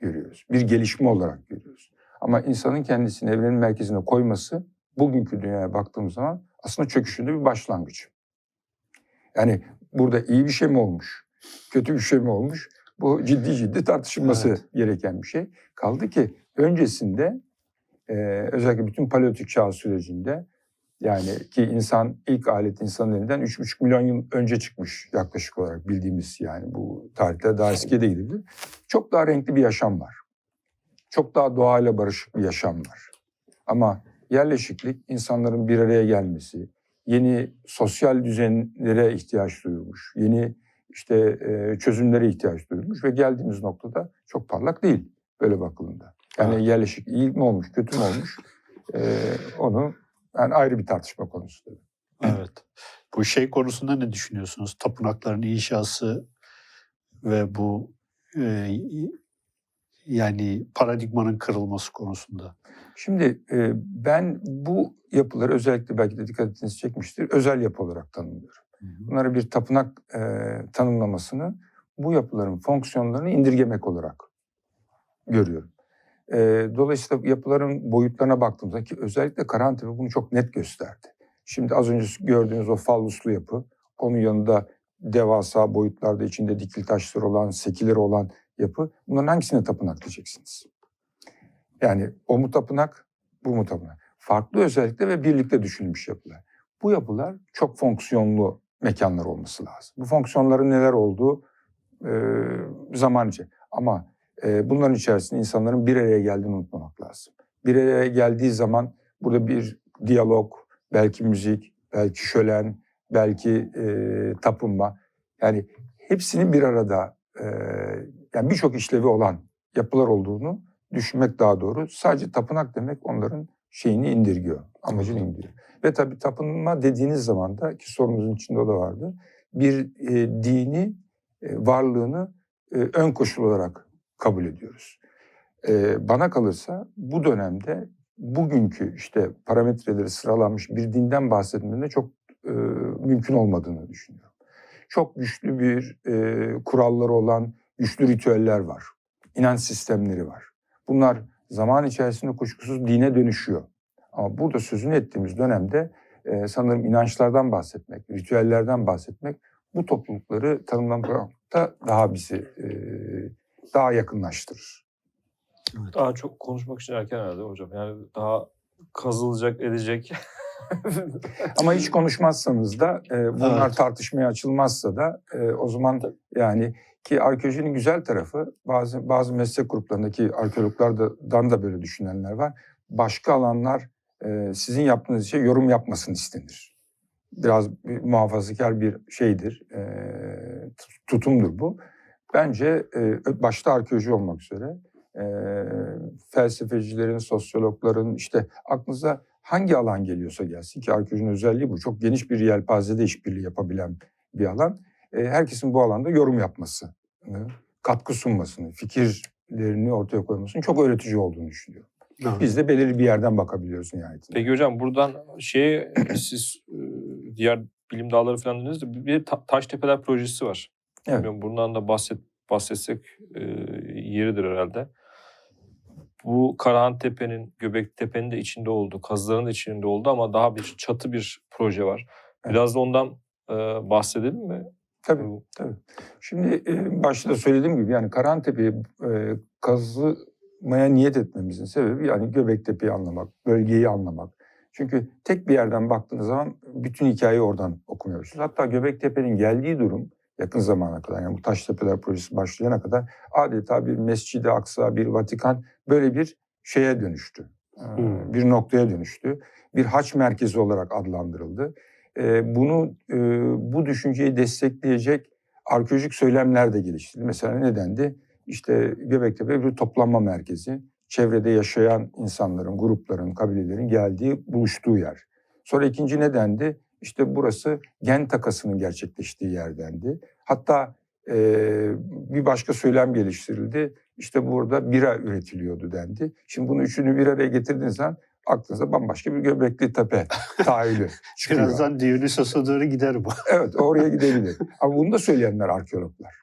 görüyoruz. Bir gelişme olarak görüyoruz. Ama insanın kendisini evrenin merkezine koyması bugünkü dünyaya baktığımız zaman aslında çöküşünde bir başlangıç. Yani burada iyi bir şey mi olmuş, kötü bir şey mi olmuş? Bu ciddi ciddi tartışılması Evet. gereken bir şey. Kaldı ki öncesinde e, özellikle bütün paleolitik çağ sürecinde yani ki insan ilk alet insanın elinden 3,5 milyon yıl önce çıkmış yaklaşık olarak bildiğimiz yani bu tarihte daha eskiye de gidebilir. Çok daha renkli bir yaşam var. Çok daha doğayla barışık bir yaşam var. Ama yerleşiklik insanların bir araya gelmesi, yeni sosyal düzenlere ihtiyaç duyulmuş, yeni işte e, çözümlere ihtiyaç duyulmuş ve geldiğimiz noktada çok parlak değil böyle bakıldığında. Yani Evet. yerleşik iyi mi olmuş, kötü mü olmuş e, onu yani ayrı bir tartışma konusu. Evet. Bu şey konusunda ne düşünüyorsunuz? Tapınakların inşası ve bu e, yani paradigmanın kırılması konusunda. Şimdi e, ben bu yapıları özellikle belki de dikkatinizi çekmiştir, özel yapı olarak tanımlıyorum. Bunlara bir tapınak e, tanımlamasını bu yapıların fonksiyonlarını indirgemek olarak görüyorum. E, dolayısıyla yapıların boyutlarına baktığımızda ki özellikle Karahantepe bunu çok net gösterdi. Şimdi az önce gördüğünüz o falluslu yapı, onun yanında devasa boyutlarda içinde dikili taşları olan, sekileri olan yapı. Bunların hangisine tapınak diyeceksiniz? Yani o mu tapınak, bu mu tapınak? Farklı özellikle ve birlikte düşünülmüş yapılar. Bu yapılar çok fonksiyonlu mekanlar olması lazım. Bu fonksiyonların neler olduğu e, zaman. Ama e, bunların içerisinde insanların bir araya geldiğini unutmamak lazım. Bir araya geldiği zaman burada bir diyalog, belki müzik, belki şölen, belki e, tapınma. Yani hepsinin bir arada e, yani birçok işlevi olan yapılar olduğunu düşünmek daha doğru. Sadece tapınak demek onların şeyini indirgiyor, amacını indiriyor. Ve tabii tapınma dediğiniz zaman da ki sorunuzun içinde o da vardı. Bir e, dini e, varlığını e, ön koşul olarak kabul ediyoruz. E, bana kalırsa bu dönemde bugünkü işte parametreleri sıralanmış bir dinden bahsetmenin çok e, mümkün olmadığını düşünüyorum. Çok güçlü bir e, kuralları olan güçlü ritüeller var. İnanç sistemleri var. Bunlar zaman içerisinde kuşkusuz dine dönüşüyor. Ama burada sözünü ettiğimiz dönemde e, sanırım inançlardan bahsetmek, ritüellerden bahsetmek bu toplulukları tanımlamakta daha bizi e, daha yakınlaştırır. Daha çok konuşmak için erken herhalde hocam. Yani daha kazılacak, edecek. Ama hiç konuşmazsanız da e, bunlar Evet. tartışmaya açılmazsa da e, o zaman yani ki arkeolojinin güzel tarafı bazı bazı meslek gruplarındaki arkeologlardan da böyle düşünenler var. Başka alanlar e, sizin yaptığınız şey yorum yapmasın istenir. Biraz bir muhafazakar bir şeydir, e, tutumdur bu. Bence e, başta arkeoloji olmak üzere e, felsefecilerin, sosyologların işte aklınıza hangi alan geliyorsa gelsin ki arkeolojinin özelliği bu. Çok geniş bir yelpazede işbirliği yapabilen bir alan. E, herkesin bu alanda yorum yapması, katkı sunmasını, fikirlerini ortaya koymasının çok öğretici olduğunu düşünüyorum. Evet. Biz de belirli bir yerden bakabiliyoruz nihayetinde. Peki hocam buradan şey siz e, diğer bilim dalları falan dediniz de bir Taştepeler projesi var. Evet. Bilmiyorum, bundan da bahset bahsetsek e, yeridir herhalde. Bu Karahan Tepe'nin, Göbektepe'nin de içinde olduğu, kazıların da içinde olduğu ama daha bir çatı bir proje var. Biraz da ondan e, bahsedelim mi? Tabii. Tabii. Şimdi e, başta söylediğim gibi yani Karahantepe'yi e, kazımaya niyet etmemizin sebebi yani Göbektepe'yi anlamak, bölgeyi anlamak. Çünkü tek bir yerden baktığınız zaman bütün hikayeyi oradan okumuyorsunuz. Hatta Göbektepe'nin geldiği durum yakın zamana kadar yani bu Taştepeler projesi başlayana kadar adeta bir Mescid-i Aksa, bir Vatikan böyle bir şeye dönüştü. E, Hmm. Bir noktaya dönüştü. Bir haç merkezi olarak adlandırıldı. E, bunu e, bu düşünceyi destekleyecek arkeolojik söylemler de geliştirildi. Mesela ne dendi? İşte Göbektepe bir toplanma merkezi. Çevrede yaşayan insanların, grupların, kabilelerin geldiği, buluştuğu yer. Sonra ikinci ne dendi? İşte burası gen takasının gerçekleştiği yer dendi. Hatta e, bir başka söylem geliştirildi. İşte burada bira üretiliyordu dendi. Şimdi bunu üçünü bir araya getirdiğiniz zaman aklınıza bambaşka bir Göbekli Tepe tahayyülü çıkıyor. Birazdan Dionysos'a doğru gider bu. Evet oraya gidebilir. Ama bunu da söyleyenler arkeologlar.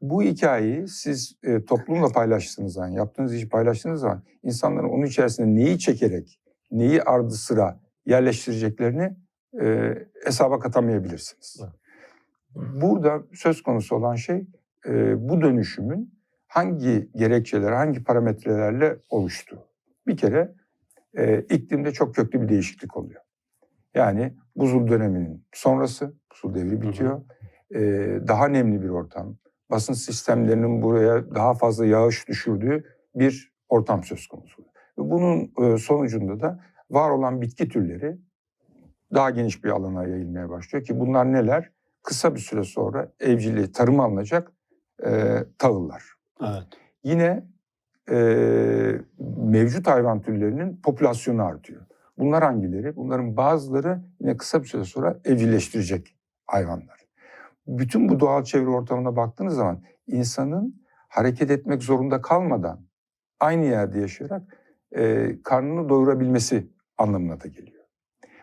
Bu hikayeyi siz e, toplumla paylaştığınız zaman, yaptığınız işi paylaştığınız zaman insanların onun içerisinde neyi çekerek, neyi ardı sıra yerleştireceklerini e, hesaba katamayabilirsiniz. Evet. Burada söz konusu olan şey e, bu dönüşümün hangi gerekçeler, hangi parametrelerle oluştuğu. Bir kere e, iklimde çok köklü bir değişiklik oluyor. Yani buzul döneminin sonrası, buzul devri bitiyor. E, daha nemli bir ortam, basın sistemlerinin buraya daha fazla yağış düşürdüğü bir ortam söz konusu. Bunun sonucunda da var olan bitki türleri daha geniş bir alana yayılmaya başlıyor ki bunlar neler? Kısa bir süre sonra evciliği, tarıma alınacak e, tahıllar. Evet. Yine e, mevcut hayvan türlerinin popülasyonu artıyor. Bunlar hangileri? Bunların bazıları yine kısa bir süre sonra evcilleştirecek hayvanlar. Bütün bu doğal çevre ortamına baktığınız zaman insanın hareket etmek zorunda kalmadan aynı yerde yaşayarak e, karnını doyurabilmesi anlamına da geliyor.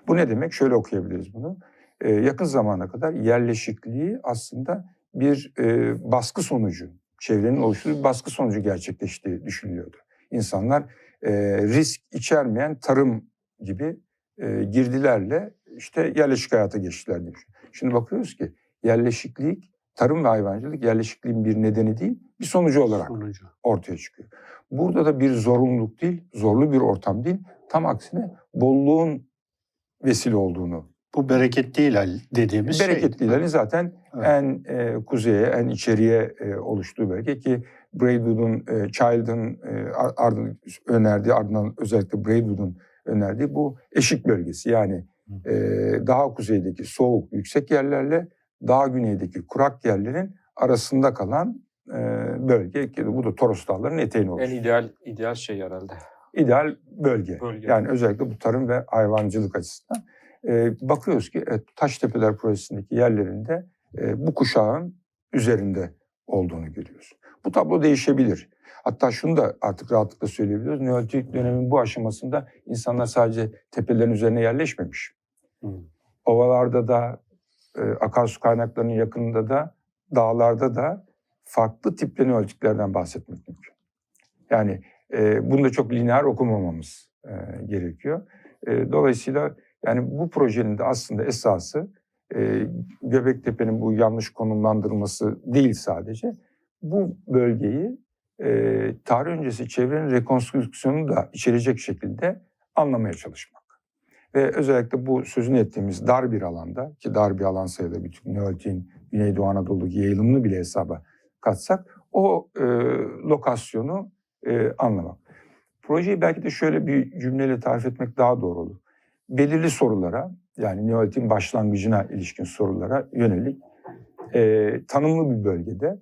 Bu ne demek? Şöyle okuyabiliriz bunu. E, yakın zamana kadar yerleşikliği aslında bir e, baskı sonucu, çevrenin oluşturduğu bir baskı sonucu gerçekleştiği düşünülüyordu. İnsanlar e, risk içermeyen tarım gibi e, girdilerle işte yerleşik hayata geçtiler diye düşünüyorum. Şimdi bakıyoruz ki yerleşiklik, tarım ve hayvancılık yerleşikliğin bir nedeni değil, bir sonucu olarak Sonucu. ortaya çıkıyor. Burada da bir zorunluluk değil, zorlu bir ortam değil, tam aksine bolluğun vesile olduğunu. Bu bereketli hilal dediğimiz şey. Bereketli ilerinin zaten Evet. en e, kuzeye, en içeriye e, oluştuğu bölge ki Braidwood'un, e, Child'ın e, ar- ardından önerdiği, ardından özellikle Braidwood'un önerdiği bu eşik bölgesi. Yani e, daha kuzeydeki soğuk, yüksek yerlerle daha güneydeki kurak yerlerin arasında kalan e, bölge ki bu da Toros Dağları'nın eteğini En oluşturuyor. ideal ideal şey herhalde. İdeal bölge. Bölge. Yani özellikle bu tarım ve hayvancılık açısından. E, bakıyoruz ki e, Taştepeler projesindeki yerlerinde e, bu kuşağın üzerinde olduğunu görüyoruz. Bu tablo değişebilir. Hatta şunu da artık rahatlıkla söyleyebiliyoruz. Neolitik dönemin bu aşamasında insanlar sadece tepelerin üzerine yerleşmemiş. Ovalarda da, e, akarsu kaynaklarının yakınında da, dağlarda da farklı tipli neolitiklerden bahsetmek mümkün. Yani e, bunu da çok lineer okumamamız e, gerekiyor. E, dolayısıyla yani bu projenin de aslında esası e, Göbektepe'nin bu yanlış konumlandırılması değil sadece. Bu bölgeyi e, tarih öncesi çevrenin rekonstrüksiyonu da içerecek şekilde anlamaya çalışmak. Ve özellikle bu sözünü ettiğimiz dar bir alanda ki dar bir alan sayıda bütün Neolitik'in Güneydoğu Anadolu'daki yayılımını bile hesaba katsak o e, lokasyonu e, anlamak. Projeyi belki de şöyle bir cümleyle tarif etmek daha doğru olur. Belirli sorulara yani Neolitik'in başlangıcına ilişkin sorulara yönelik e, tanımlı bir bölgede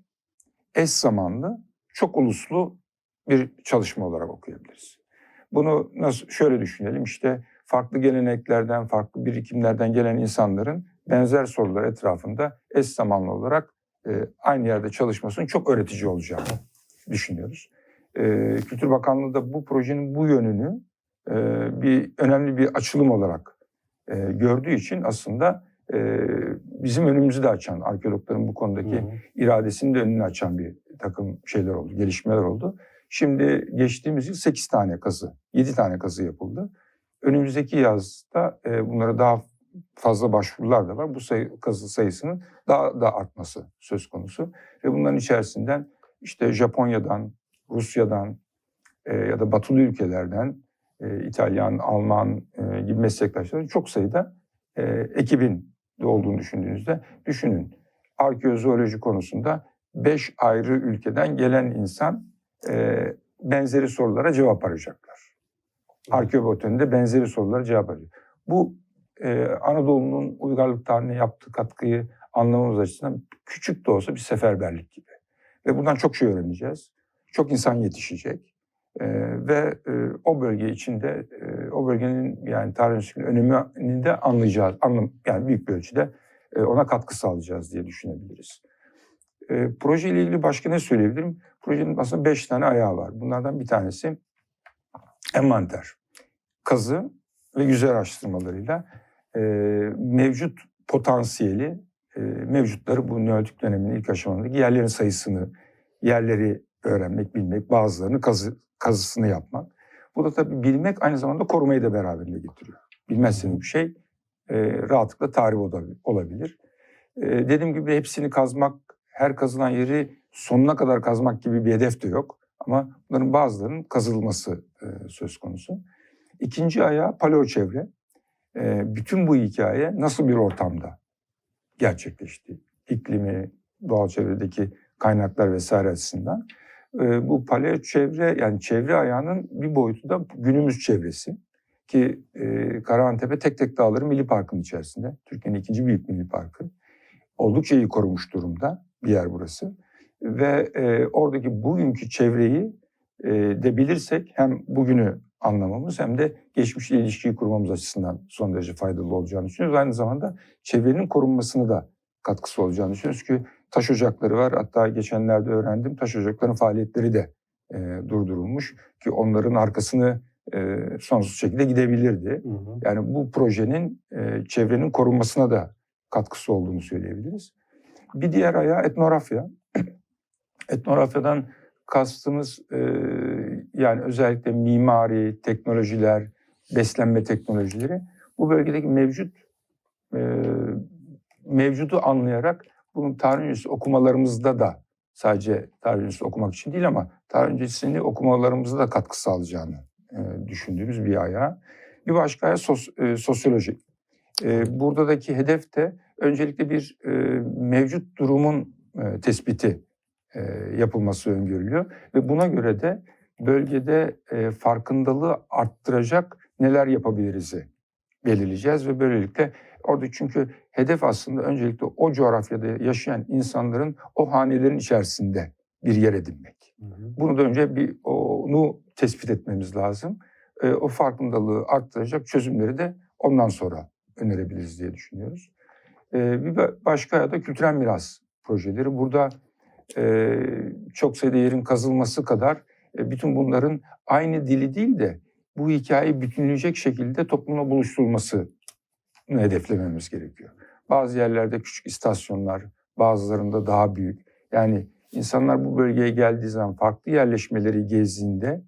eş zamanlı çok uluslu bir çalışma olarak okuyabiliriz. Bunu nasıl şöyle düşünelim işte farklı geleneklerden, farklı birikimlerden gelen insanların benzer sorular etrafında eş zamanlı olarak e, aynı yerde çalışmasının çok öğretici olacağını düşünüyoruz. E, Kültür Bakanlığı da bu projenin bu yönünü e, bir önemli bir açılım olarak e, gördüğü için aslında e, bizim önümüzü de açan, arkeologların bu konudaki Hı iradesinin de önünü açan bir takım şeyler oldu, gelişmeler oldu. Şimdi geçtiğimiz yıl 8 tane kazı, 7 tane kazı yapıldı. Önümüzdeki yazda e, bunlara daha fazla başvurular da var. Bu sayı, kazı sayısının daha da artması söz konusu. Ve bunların içerisinden işte Japonya'dan, Rusya'dan e, ya da batılı ülkelerden e, İtalyan, Alman e, gibi meslektaşların çok sayıda e, ekibin de olduğunu düşündüğünüzde düşünün. Arkeozooloji konusunda beş ayrı ülkeden gelen insan e, benzeri sorulara cevap arayacaklar. Arkeobotanide benzeri sorulara cevap arayacak. Bu e, Anadolu'nun uygarlık tarihine yaptığı katkıyı anlamamız açısından küçük de olsa bir seferberlik gibi. Ve bundan çok şey öğreneceğiz. Çok insan yetişecek. E, ve e, o bölge içinde e, o bölgenin yani tarih enstitüsünün önemini de anlayacağız. Anlam, yani büyük bir ölçüde e, ona katkı sağlayacağız diye düşünebiliriz. E, proje ile ilgili başka ne söyleyebilirim? Projenin aslında beş tane ayağı var. Bunlardan bir tanesi envanter, kazı ve yüzey araştırmalarıyla e, mevcut potansiyeli, e, mevcutları bu Neolitik döneminin ilk aşamalarındaki yerlerin sayısını, yerleri öğrenmek, bilmek, bazılarını kazı, kazısını yapmak. Bu da tabii bilmek aynı zamanda korumayı da beraberinde getiriyor. Bilmezseniz bir şey e, rahatlıkla tarih olabil- olabilir. E, dediğim gibi hepsini kazmak, her kazılan yeri sonuna kadar kazmak gibi bir hedef de yok. Ama bunların bazılarının kazılması e, söz konusu. İkinci ayağı paleo çevre. E, bütün bu hikaye nasıl bir ortamda gerçekleşti? İklimi, doğal çevredeki kaynaklar vesaire açısından. Bu paleo çevre yani çevre ayağının bir boyutu da günümüz çevresi. Ki e, Karahantepe Tek Tek Dağları Milli Parkı'nın içerisinde. Türkiye'nin ikinci büyük milli parkı. Oldukça iyi korunmuş durumda bir yer burası. Ve e, oradaki bugünkü çevreyi e, de bilirsek hem bugünü anlamamız hem de geçmişle ilişkiyi kurmamız açısından son derece faydalı olacağını düşünüyoruz. Aynı zamanda çevrenin korunmasını da katkısı olacağını düşünüyoruz ki taş ocakları var. Hatta geçenlerde öğrendim taş ocaklarının faaliyetleri de e, durdurulmuş ki onların arkasını e, sonsuz şekilde gidebilirdi. Hı hı. Yani bu projenin e, çevrenin korunmasına da katkısı olduğunu söyleyebiliriz. Bir diğer ayağı etnografya. Etnografyadan kastımız e, yani özellikle mimari, teknolojiler, beslenme teknolojileri bu bölgedeki mevcut e, mevcudu anlayarak bunun tarih okumalarımızda da sadece tarih okumak için değil ama tarih öncesini okumalarımızda da katkı sağlayacağını e, düşündüğümüz bir ayağı. Bir başka ayağı sos, e, sosyoloji. E, buradaki hedef de öncelikle bir e, mevcut durumun e, tespiti e, yapılması öngörülüyor ve buna göre de bölgede e, farkındalığı arttıracak neler yapabiliriz'i belirleyeceğiz ve böylelikle orada çünkü hedef aslında öncelikle o coğrafyada yaşayan insanların o hanelerin içerisinde bir yer edinmek. Hı hı. Bunu da önce bir onu tespit etmemiz lazım. E, o farkındalığı arttıracak çözümleri de ondan sonra önerebiliriz diye düşünüyoruz. E, bir ba- başka ya da kültürel miras projeleri. Burada e, çok sayıda yerin kazılması kadar e, bütün bunların aynı dili değil de bu hikayeyi bütünleyecek şekilde toplumla buluşturulması hedeflememiz gerekiyor. Bazı yerlerde küçük istasyonlar, bazılarında daha büyük. Yani insanlar bu bölgeye geldiği zaman farklı yerleşmeleri gezdiğinde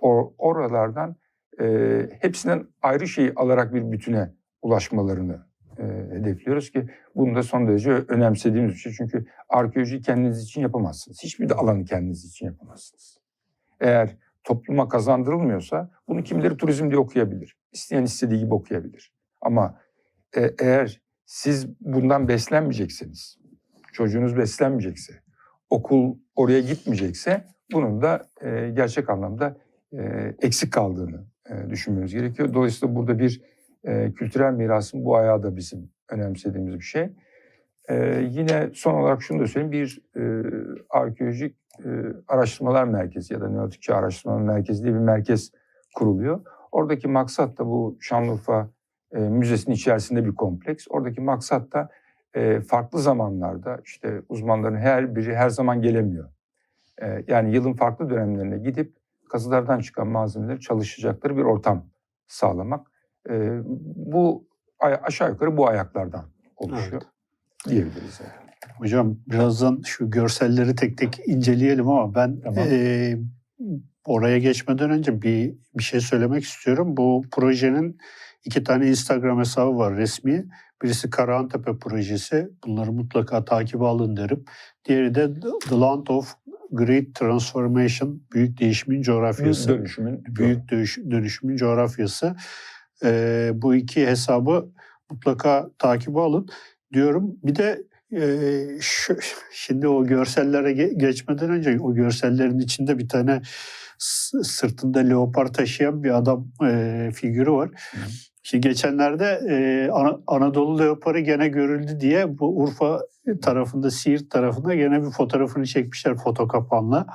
o oralardan e, hepsinden ayrı şey alarak bir bütüne ulaşmalarını e, hedefliyoruz ki bunu da son derece önemsediğimiz bir şey. Çünkü arkeolojiyi kendiniz için yapamazsınız. Hiçbir de alanı kendiniz için yapamazsınız. Eğer topluma kazandırılmıyorsa bunu kimileri turizm diye okuyabilir. İsteyen istediği gibi okuyabilir. Ama e, eğer siz bundan beslenmeyecekseniz, çocuğunuz beslenmeyecekse, okul oraya gitmeyecekse bunun da e, gerçek anlamda e, eksik kaldığını e, düşünmemiz gerekiyor. Dolayısıyla burada bir e, kültürel mirasın bu ayağı da bizim önemsediğimiz bir şey. Ee, yine son olarak şunu da söyleyeyim. Bir e, arkeolojik e, araştırmalar merkezi ya da Neolitikçi araştırmalar merkezi diye bir merkez kuruluyor. Oradaki maksat da bu Şanlıurfa e, Müzesi'nin içerisinde bir kompleks. Oradaki maksat da e, farklı zamanlarda işte uzmanların her biri her zaman gelemiyor. E, yani yılın farklı dönemlerine gidip kazılardan çıkan malzemeleri çalışacakları bir ortam sağlamak. E, bu aşağı yukarı bu ayaklardan oluşuyor diyebiliriz. Yani. Hocam birazdan şu görselleri tek tek inceleyelim ama ben Tamam. e, oraya geçmeden önce bir bir şey söylemek istiyorum. Bu projenin iki tane Instagram hesabı var resmi. Birisi Karahantepe projesi. Bunları mutlaka takibe alın derim. Diğeri de The Land of Great Transformation. Büyük değişimin coğrafyası. Dönüşümün Büyük dönüş, dönüşümün coğrafyası. Ee, bu iki hesabı mutlaka takibe alın diyorum. Bir de e, şu, şimdi o görsellere ge- geçmeden önce o görsellerin içinde bir tane sırtında leopar taşıyan bir adam e, figürü var. Şimdi geçenlerde e, Ana- Anadolu leoparı gene görüldü diye bu Urfa tarafında, Siirt tarafında gene bir fotoğrafını çekmişler foto kapanla.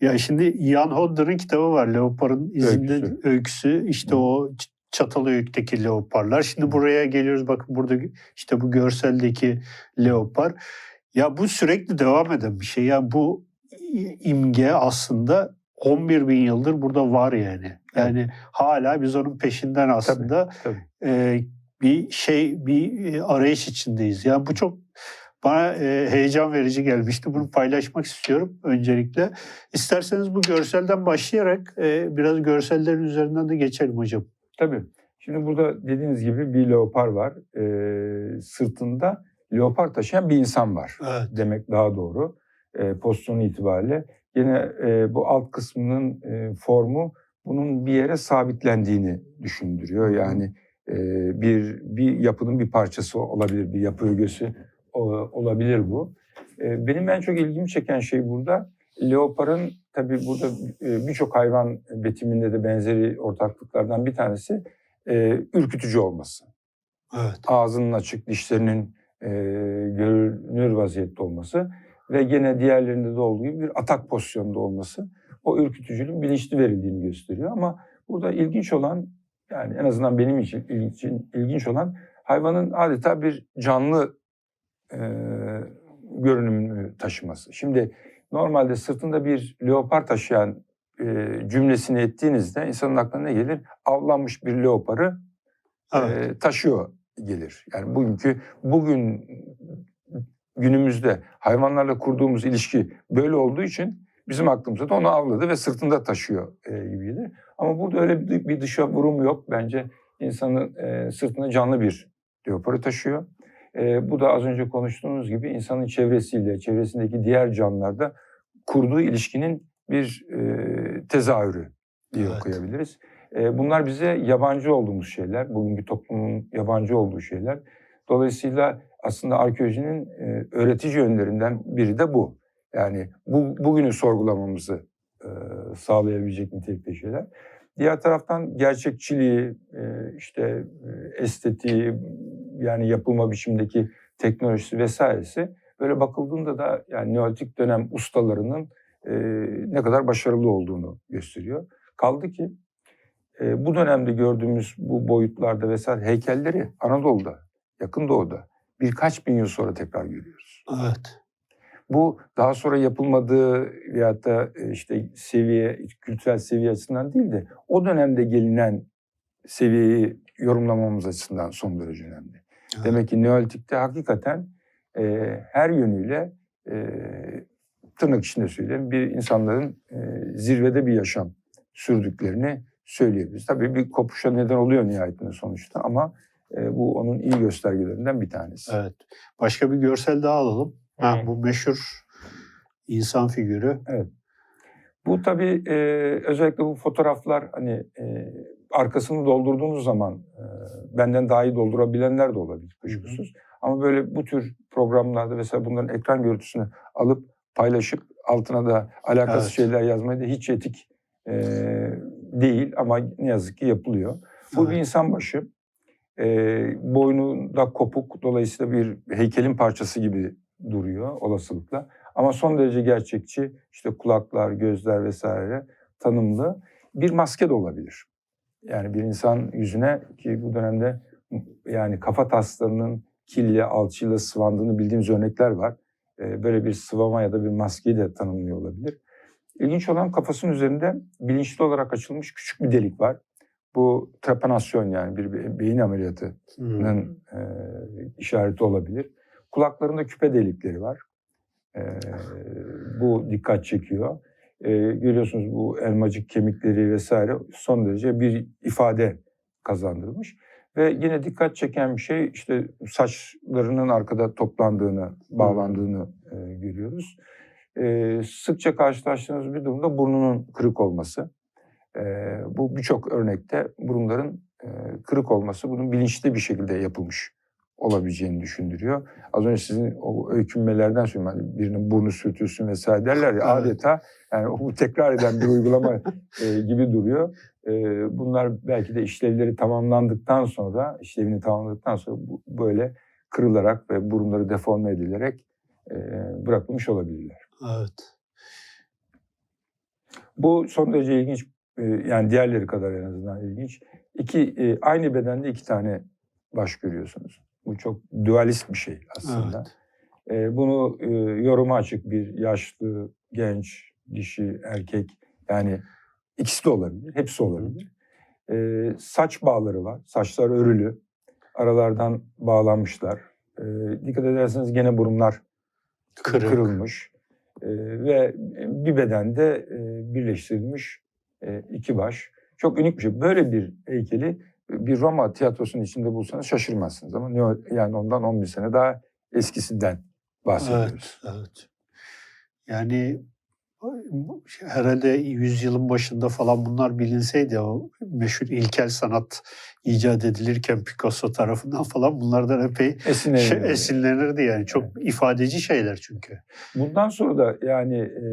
Ya şimdi Ian Hodder'ın kitabı var. Leopar'ın izinde Öyküsü. öyküsü. işte Hı. o Çatalhöyük'teki leoparlar. Şimdi Hı. buraya geliyoruz. Bakın burada işte bu görseldeki leopar. Ya bu sürekli devam eden bir şey. Yani bu imge aslında 11 bin yıldır burada var yani. Yani hala biz onun peşinden aslında tabii. e, bir şey bir e, arayış içindeyiz. Yani bu çok bana e, heyecan verici gelmişti. Bunu paylaşmak istiyorum öncelikle. İsterseniz bu görselden başlayarak e, biraz görsellerin üzerinden de geçelim hocam. Tabii. Şimdi burada dediğiniz gibi bir leopar var. Ee, sırtında leopar taşıyan bir insan var. Evet. demek daha doğru e, pozisyonu itibariyle. Yine e, bu alt kısmının e, formu bunun bir yere sabitlendiğini düşündürüyor. Yani e, bir bir yapının bir parçası olabilir, bir yapı ögesi olabilir bu. E, benim en çok ilgimi çeken şey burada leoparın tabii burada e, birçok hayvan betiminde de benzeri ortaklıklardan bir tanesi e, ürkütücü olması Evet. ağzının açık, dişlerinin e, görünür vaziyette olması ve gene diğerlerinde de olduğu gibi bir atak pozisyonunda olması o ürkütücülüğün bilinçli verildiğini gösteriyor. Ama burada ilginç olan yani en azından benim için ilginç, ilginç olan hayvanın adeta bir canlı e, görünümünü taşıması. Şimdi normalde sırtında bir leopar taşıyan e, cümlesini ettiğinizde insanın aklına ne gelir? Avlanmış bir leoparı Evet. e, taşıyor gelir. Yani bugünkü bugün günümüzde hayvanlarla kurduğumuz ilişki böyle olduğu için bizim aklımıza da onu avladı ve sırtında taşıyor e, gibi gelir. Ama burada öyle bir, bir dışa vurum yok. Bence insanın e, sırtında canlı bir leoparı taşıyor. E, bu da az önce konuştuğumuz gibi insanın çevresiyle, çevresindeki diğer canlılarda kurduğu ilişkinin bir e, tezahürü diye Evet. okuyabiliriz. E, bunlar bize yabancı olduğumuz şeyler, bugünkü toplumun yabancı olduğu şeyler. Dolayısıyla aslında arkeolojinin e, öğretici yönlerinden biri de bu. Yani bu bugünü sorgulamamızı e, sağlayabilecek nitelikte şeyler. Diğer taraftan gerçekçiliği, e, işte e, estetiği, yani yapılma biçimdeki teknolojisi vesairesi böyle bakıldığında da yani Neolitik dönem ustalarının e, ne kadar başarılı olduğunu gösteriyor. Kaldı ki e, bu dönemde gördüğümüz bu boyutlarda vesaire heykelleri Anadolu'da, Yakın Doğu'da birkaç bin yıl sonra tekrar görüyoruz. Evet. Bu daha sonra yapılmadığı veyahut da e, işte seviye, kültürel seviye açısından değil de o dönemde gelinen seviyeyi yorumlamamız açısından son derece önemli. Evet. Demek ki Neolitik'te hakikaten e, her yönüyle e, tırnak içinde söyleyeyim bir insanların e, zirvede bir yaşam sürdüklerini söyleyebiliriz. Tabii bir kopuşa neden oluyor nihayetinde sonuçta ama e, bu onun iyi göstergelerinden bir tanesi. Evet. Başka bir görsel daha alalım. Ha, Hı. bu meşhur insan figürü. Bu tabii e, özellikle bu fotoğraflar hani e, arkasını doldurduğunuz zaman e, benden daha iyi doldurabilenler de olabilir kuşkusuz. Ama böyle bu tür programlarda mesela bunların ekran görüntüsünü alıp paylaşıp altına da alakasız Evet. şeyler yazmayı da hiç etik e, değil ama ne yazık ki yapılıyor. Bu bir Evet. insan başı. E, boynu da kopuk dolayısıyla bir heykelin parçası gibi duruyor olasılıkla. Ama son derece gerçekçi işte kulaklar, gözler vesaire tanımlı bir maske de olabilir. Yani bir insan yüzüne ki bu dönemde yani kafa taslarının kille, alçıyla sıvandığını bildiğimiz örnekler var. Ee, Böyle bir sıvama ya da bir maskeyi de tanımlıyor olabilir. İlginç olan kafasının üzerinde bilinçli olarak açılmış küçük bir delik var. Bu trepanasyon yani bir be- beyin ameliyatının Hmm. e, işareti olabilir. Kulaklarında küpe delikleri var. E, bu dikkat çekiyor. E, görüyorsunuz bu elmacık kemikleri vesaire son derece bir ifade kazandırmış. Ve yine dikkat çeken bir şey işte saçlarının arkada toplandığını, bağlandığını e, görüyoruz. E, sıkça karşılaştığımız bir durumda burnunun kırık olması. E, bu birçok örnekte burunların e, kırık olması bunun bilinçli bir şekilde yapılmış olabileceğini düşündürüyor. Az önce sizin o öykünmelerden söylüyorum. Hani birinin burnu sürtülsün vesaire derler ya Evet. adeta yani o tekrar eden bir uygulama e, gibi duruyor. E, bunlar belki de işlevleri tamamlandıktan sonra, işlevini tamamladıktan sonra bu, böyle kırılarak ve burunları deforme edilerek e, bırakılmış olabilirler. Evet. Bu son derece ilginç, e, yani diğerleri kadar en azından ilginç. İki, e, aynı bedende iki tane baş görüyorsunuz. Bu çok dualist bir şey aslında. E, bunu e, yoruma açık bir yaşlı, genç, dişi, erkek yani ikisi de olabilir, hepsi olabilir. E, saç bağları var, saçlar örülü, aralardan bağlanmışlar. E, dikkat ederseniz gene burunlar Kırık. kırılmış E, ve bir bedende e, birleştirilmiş e, iki baş. Çok unik bir şey. Böyle bir heykeli bir Roma tiyatrosunun içinde bulsanız şaşırmazsınız ama yani ondan 11 sene daha eskisinden bahsediyoruz. Evet, evet. Yani herhalde yüzyılın başında falan bunlar bilinseydi o meşhur ilkel sanat icat edilirken Picasso tarafından falan bunlardan epey Esinlenir. şey, esinlenirdi yani. Çok ifadeci şeyler çünkü. Bundan sonra da yani e,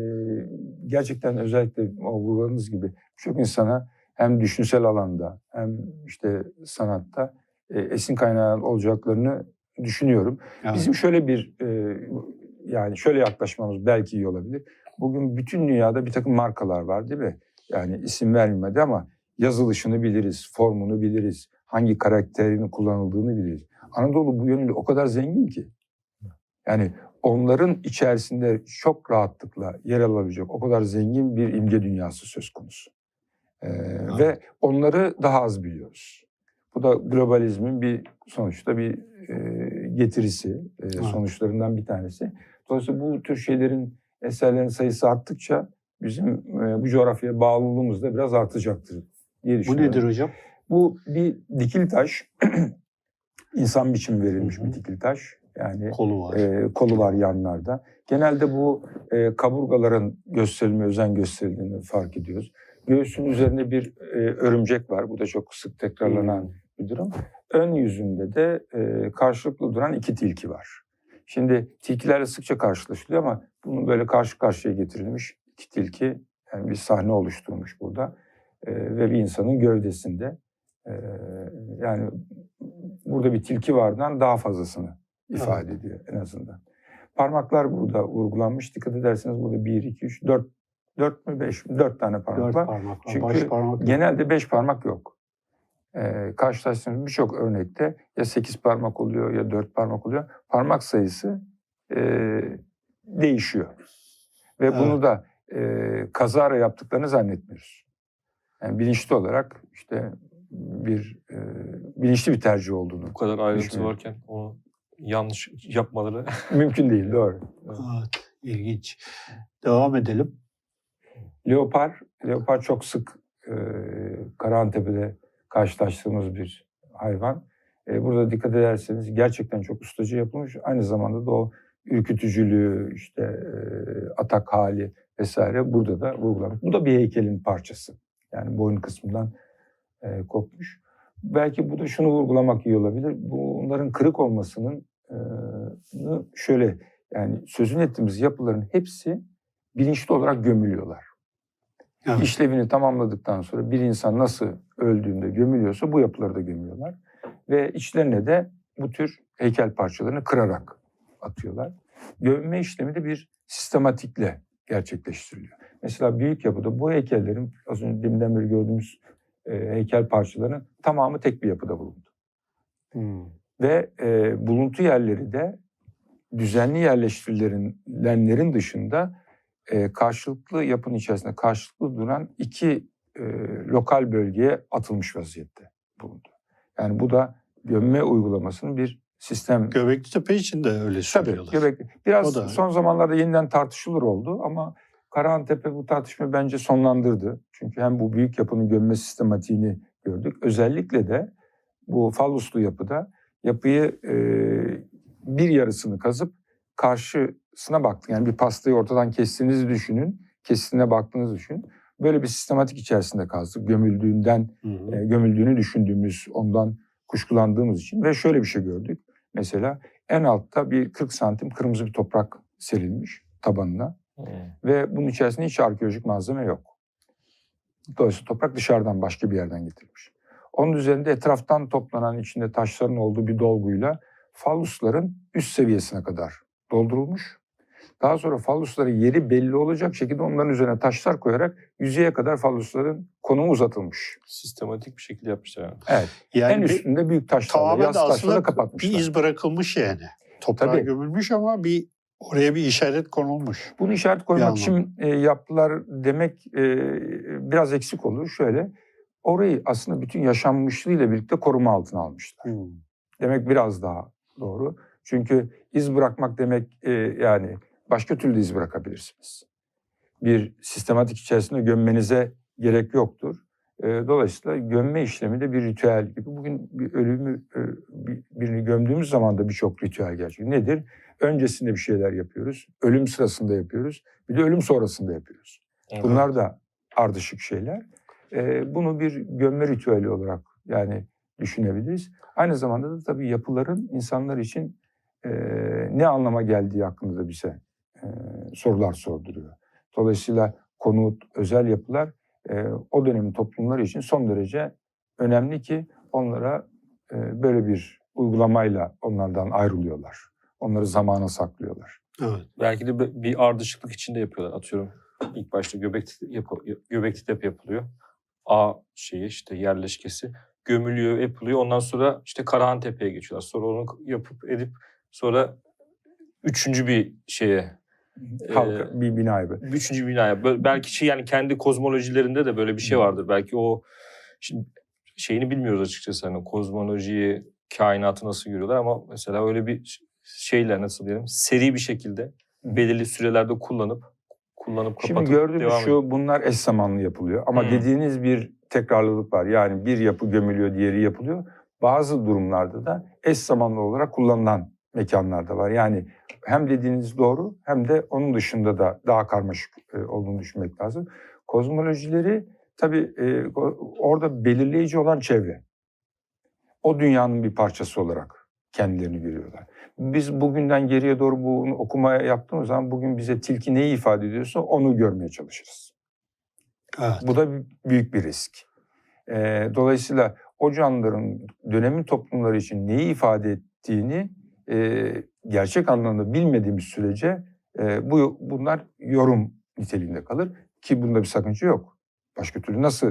gerçekten özellikle o vurguladığınız gibi çok insana hem düşünsel alanda hem işte sanatta e, esin kaynağı olacaklarını düşünüyorum. Yani, Bizim şöyle bir e, yani şöyle yaklaşmamız belki iyi olabilir. Bugün bütün dünyada bir takım markalar var değil mi? Yani isim vermedi ama yazılışını biliriz, formunu biliriz, hangi karakterin kullanıldığını biliriz. Anadolu bu yönüyle o kadar zengin ki. Yani onların içerisinde çok rahatlıkla yer alabilecek o kadar zengin bir imge dünyası söz konusu. Ee, Ve onları daha az biliyoruz. Bu da globalizmin bir sonuçta bir e, getirisi, e, sonuçlarından bir tanesi. Dolayısıyla bu tür şeylerin eserlerin sayısı arttıkça bizim e, bu coğrafyaya bağlılığımız da biraz artacaktır diye bu düşünüyorum. nedir hocam? Bu bir dikil taş. insan biçimi verilmiş Hı hı. bir dikil taş. Yani Kolu var. e, kolu var yanlarda. Genelde bu e, kaburgaların gösterilme, özen gösterildiğini fark ediyoruz. Göğsün üzerinde bir e, örümcek var. Bu da çok sık tekrarlanan Hmm. bir durum. Ön yüzünde de e, karşılıklı duran iki tilki var. Şimdi tilkilerle sıkça karşılaşılıyor ama bunun böyle karşı karşıya getirilmiş iki tilki yani bir sahne oluşturmuş burada. E, ve bir insanın gövdesinde. E, yani burada bir tilki vardan daha fazlasını ifade ediyor en azından. Parmaklar burada vurgulanmış. Dikkat ederseniz burada 1, 2, 3, 4, 4 mü 5 mi? 4 tane parmak Dört var. parmak var. Çünkü Baş parmak yok. Genelde 5 parmak yok. Ee, karşılaştığımız birçok örnekte ya 8 parmak oluyor ya 4 parmak oluyor. Parmak sayısı e, değişiyor. Ve Evet. bunu da e, kazara yaptıklarını zannetmiyoruz. Yani bilinçli olarak işte bir e, bilinçli bir tercih olduğunu Bu kadar ayrıntı varken onu yanlış yapmaları mümkün değil doğru. Evet, ilginç. Devam edelim. Leopar, leopar çok sık e, Karahantepe'de karşılaştığımız bir hayvan. E, burada dikkat ederseniz gerçekten çok ustacı yapılmış. Aynı zamanda da o ürkütücülüğü, işte e, atak hali vesaire burada da vurgulanmış. Bu da bir heykelin parçası. Yani boyun kısmından e, kopmuş. Belki bu da şunu vurgulamak iyi olabilir. Bunların kırık olmasının e, şöyle yani sözünü ettiğimiz yapıların hepsi bilinçli olarak gömülüyorlar. Evet. İşlevini tamamladıktan sonra bir insan nasıl öldüğünde gömülüyorsa bu yapıları da gömüyorlar. ve içlerine de bu tür heykel parçalarını kırarak atıyorlar. Gömme işlemi de bir sistematikle gerçekleştiriliyor. Mesela büyük yapıda bu heykellerin az önce deminden beri gördüğümüz e, heykel parçalarının tamamı tek bir yapıda bulundu. Hmm. Ve e, buluntu yerleri de düzenli yerleştirilenlerin dışında e, karşılıklı yapının içerisinde karşılıklı duran iki e, lokal bölgeye atılmış vaziyette bulundu. Yani bu da gömme uygulamasının bir sistem. Göbekli Tepe için de öyle Tabii söylüyorlar. Göbekli. Biraz O da- son zamanlarda yeniden tartışılır oldu ama Karahantepe bu tartışmayı bence sonlandırdı. Çünkü hem bu büyük yapının gömme sistematiğini gördük. Özellikle de bu falluslu yapıda yapıyı e, bir yarısını kazıp karşısına baktık. Yani bir pastayı ortadan kestiğinizi düşünün. Kesitine baktığınızı düşünün. Böyle bir sistematik içerisinde kazdık. Gömüldüğünden Hı hı. e, gömüldüğünü düşündüğümüz, ondan kuşkulandığımız için ve şöyle bir şey gördük. Mesela en altta bir 40 santim kırmızı bir toprak serilmiş tabanına Hmm. ve bunun içerisinde hiç arkeolojik malzeme yok. Dolayısıyla toprak dışarıdan başka bir yerden getirilmiş. Onun üzerinde etraftan toplanan içinde taşların olduğu bir dolguyla fallusların üst seviyesine kadar doldurulmuş. Daha sonra fallusların yeri belli olacak şekilde onların üzerine taşlar koyarak yüzeye kadar fallusların konumu uzatılmış. Sistematik bir şekilde yapmışlar. Yani. Evet. Yani en bir- üstünde büyük taşlarla, tamamen yaz taşlarla kapatmışlar. bir iz bırakılmış yani. Toprağa Tabii. gömülmüş ama bir oraya bir işaret konulmuş. Bunu işaret koymak için e, yaptılar demek e, biraz eksik olur. Şöyle, orayı aslında bütün yaşanmışlığıyla birlikte koruma altına almışlar. Hmm. Demek biraz daha doğru. Çünkü iz bırakmak demek e, yani başka türlü iz bırakabilirsiniz. Bir sistematik içerisinde gömmenize gerek yoktur. E, dolayısıyla gömme işlemi de bir ritüel gibi. Bugün bir ölümü e, bir- birini gömdüğümüz zaman da birçok ritüel gerçekleşiyor. Nedir? Öncesinde bir şeyler yapıyoruz. Ölüm sırasında yapıyoruz. Bir de ölüm sonrasında yapıyoruz. Bunlar da ardışık şeyler. Ee, bunu bir gömme ritüeli olarak yani düşünebiliriz. Aynı zamanda da tabii yapıların insanlar için e, ne anlama geldiği hakkında da bize e, sorular sorduruyor. Dolayısıyla konut, özel yapılar e, o dönemin toplumları için son derece önemli ki onlara e, böyle bir uygulamayla onlardan ayrılıyorlar. Onları zamana saklıyorlar. Evet. Belki de bir- ardışıklık içinde yapıyorlar. Atıyorum ilk başta Göbekli, yapı, Göbekli Tepe yapılıyor. A şeyi işte yerleşkesi gömülüyor, yapılıyor. Ondan sonra işte Karahan Tepe'ye geçiyorlar. Sonra onu yapıp edip sonra üçüncü bir şeye Halka Ee, bir bina gibi. Üçüncü binaya. Belki şey yani kendi kozmolojilerinde de böyle bir şey vardır. Belki o şimdi şeyini bilmiyoruz açıkçası. Hani kozmolojiyi, kainatı nasıl görüyorlar ama mesela öyle bir şeyler nasıl diyelim seri bir şekilde belirli sürelerde kullanıp kullanıp Şimdi kapatıp gördüğümüz devam şu bunlar eş zamanlı yapılıyor. Ama Hmm. dediğiniz bir tekrarlılık var. Yani bir yapı gömülüyor, diğeri yapılıyor. Bazı durumlarda da eş zamanlı olarak kullanılan mekanlar da var. Yani hem dediğiniz doğru hem de onun dışında da daha karmaşık e, olduğunu düşünmek lazım. Kozmolojileri tabii e, orada belirleyici olan çevre. O dünyanın bir parçası olarak kendilerini görüyorlar. Biz bugünden geriye doğru bunu okumaya yaptığımız zaman bugün bize tilki neyi ifade ediyorsa onu görmeye çalışırız. Evet. Bu da büyük bir risk. Ee, dolayısıyla o canlıların dönemin toplumları için neyi ifade ettiğini e, gerçek anlamda bilmediğimiz sürece e, bu bunlar yorum niteliğinde kalır ki bunda bir sakınca yok. Başka türlü nasıl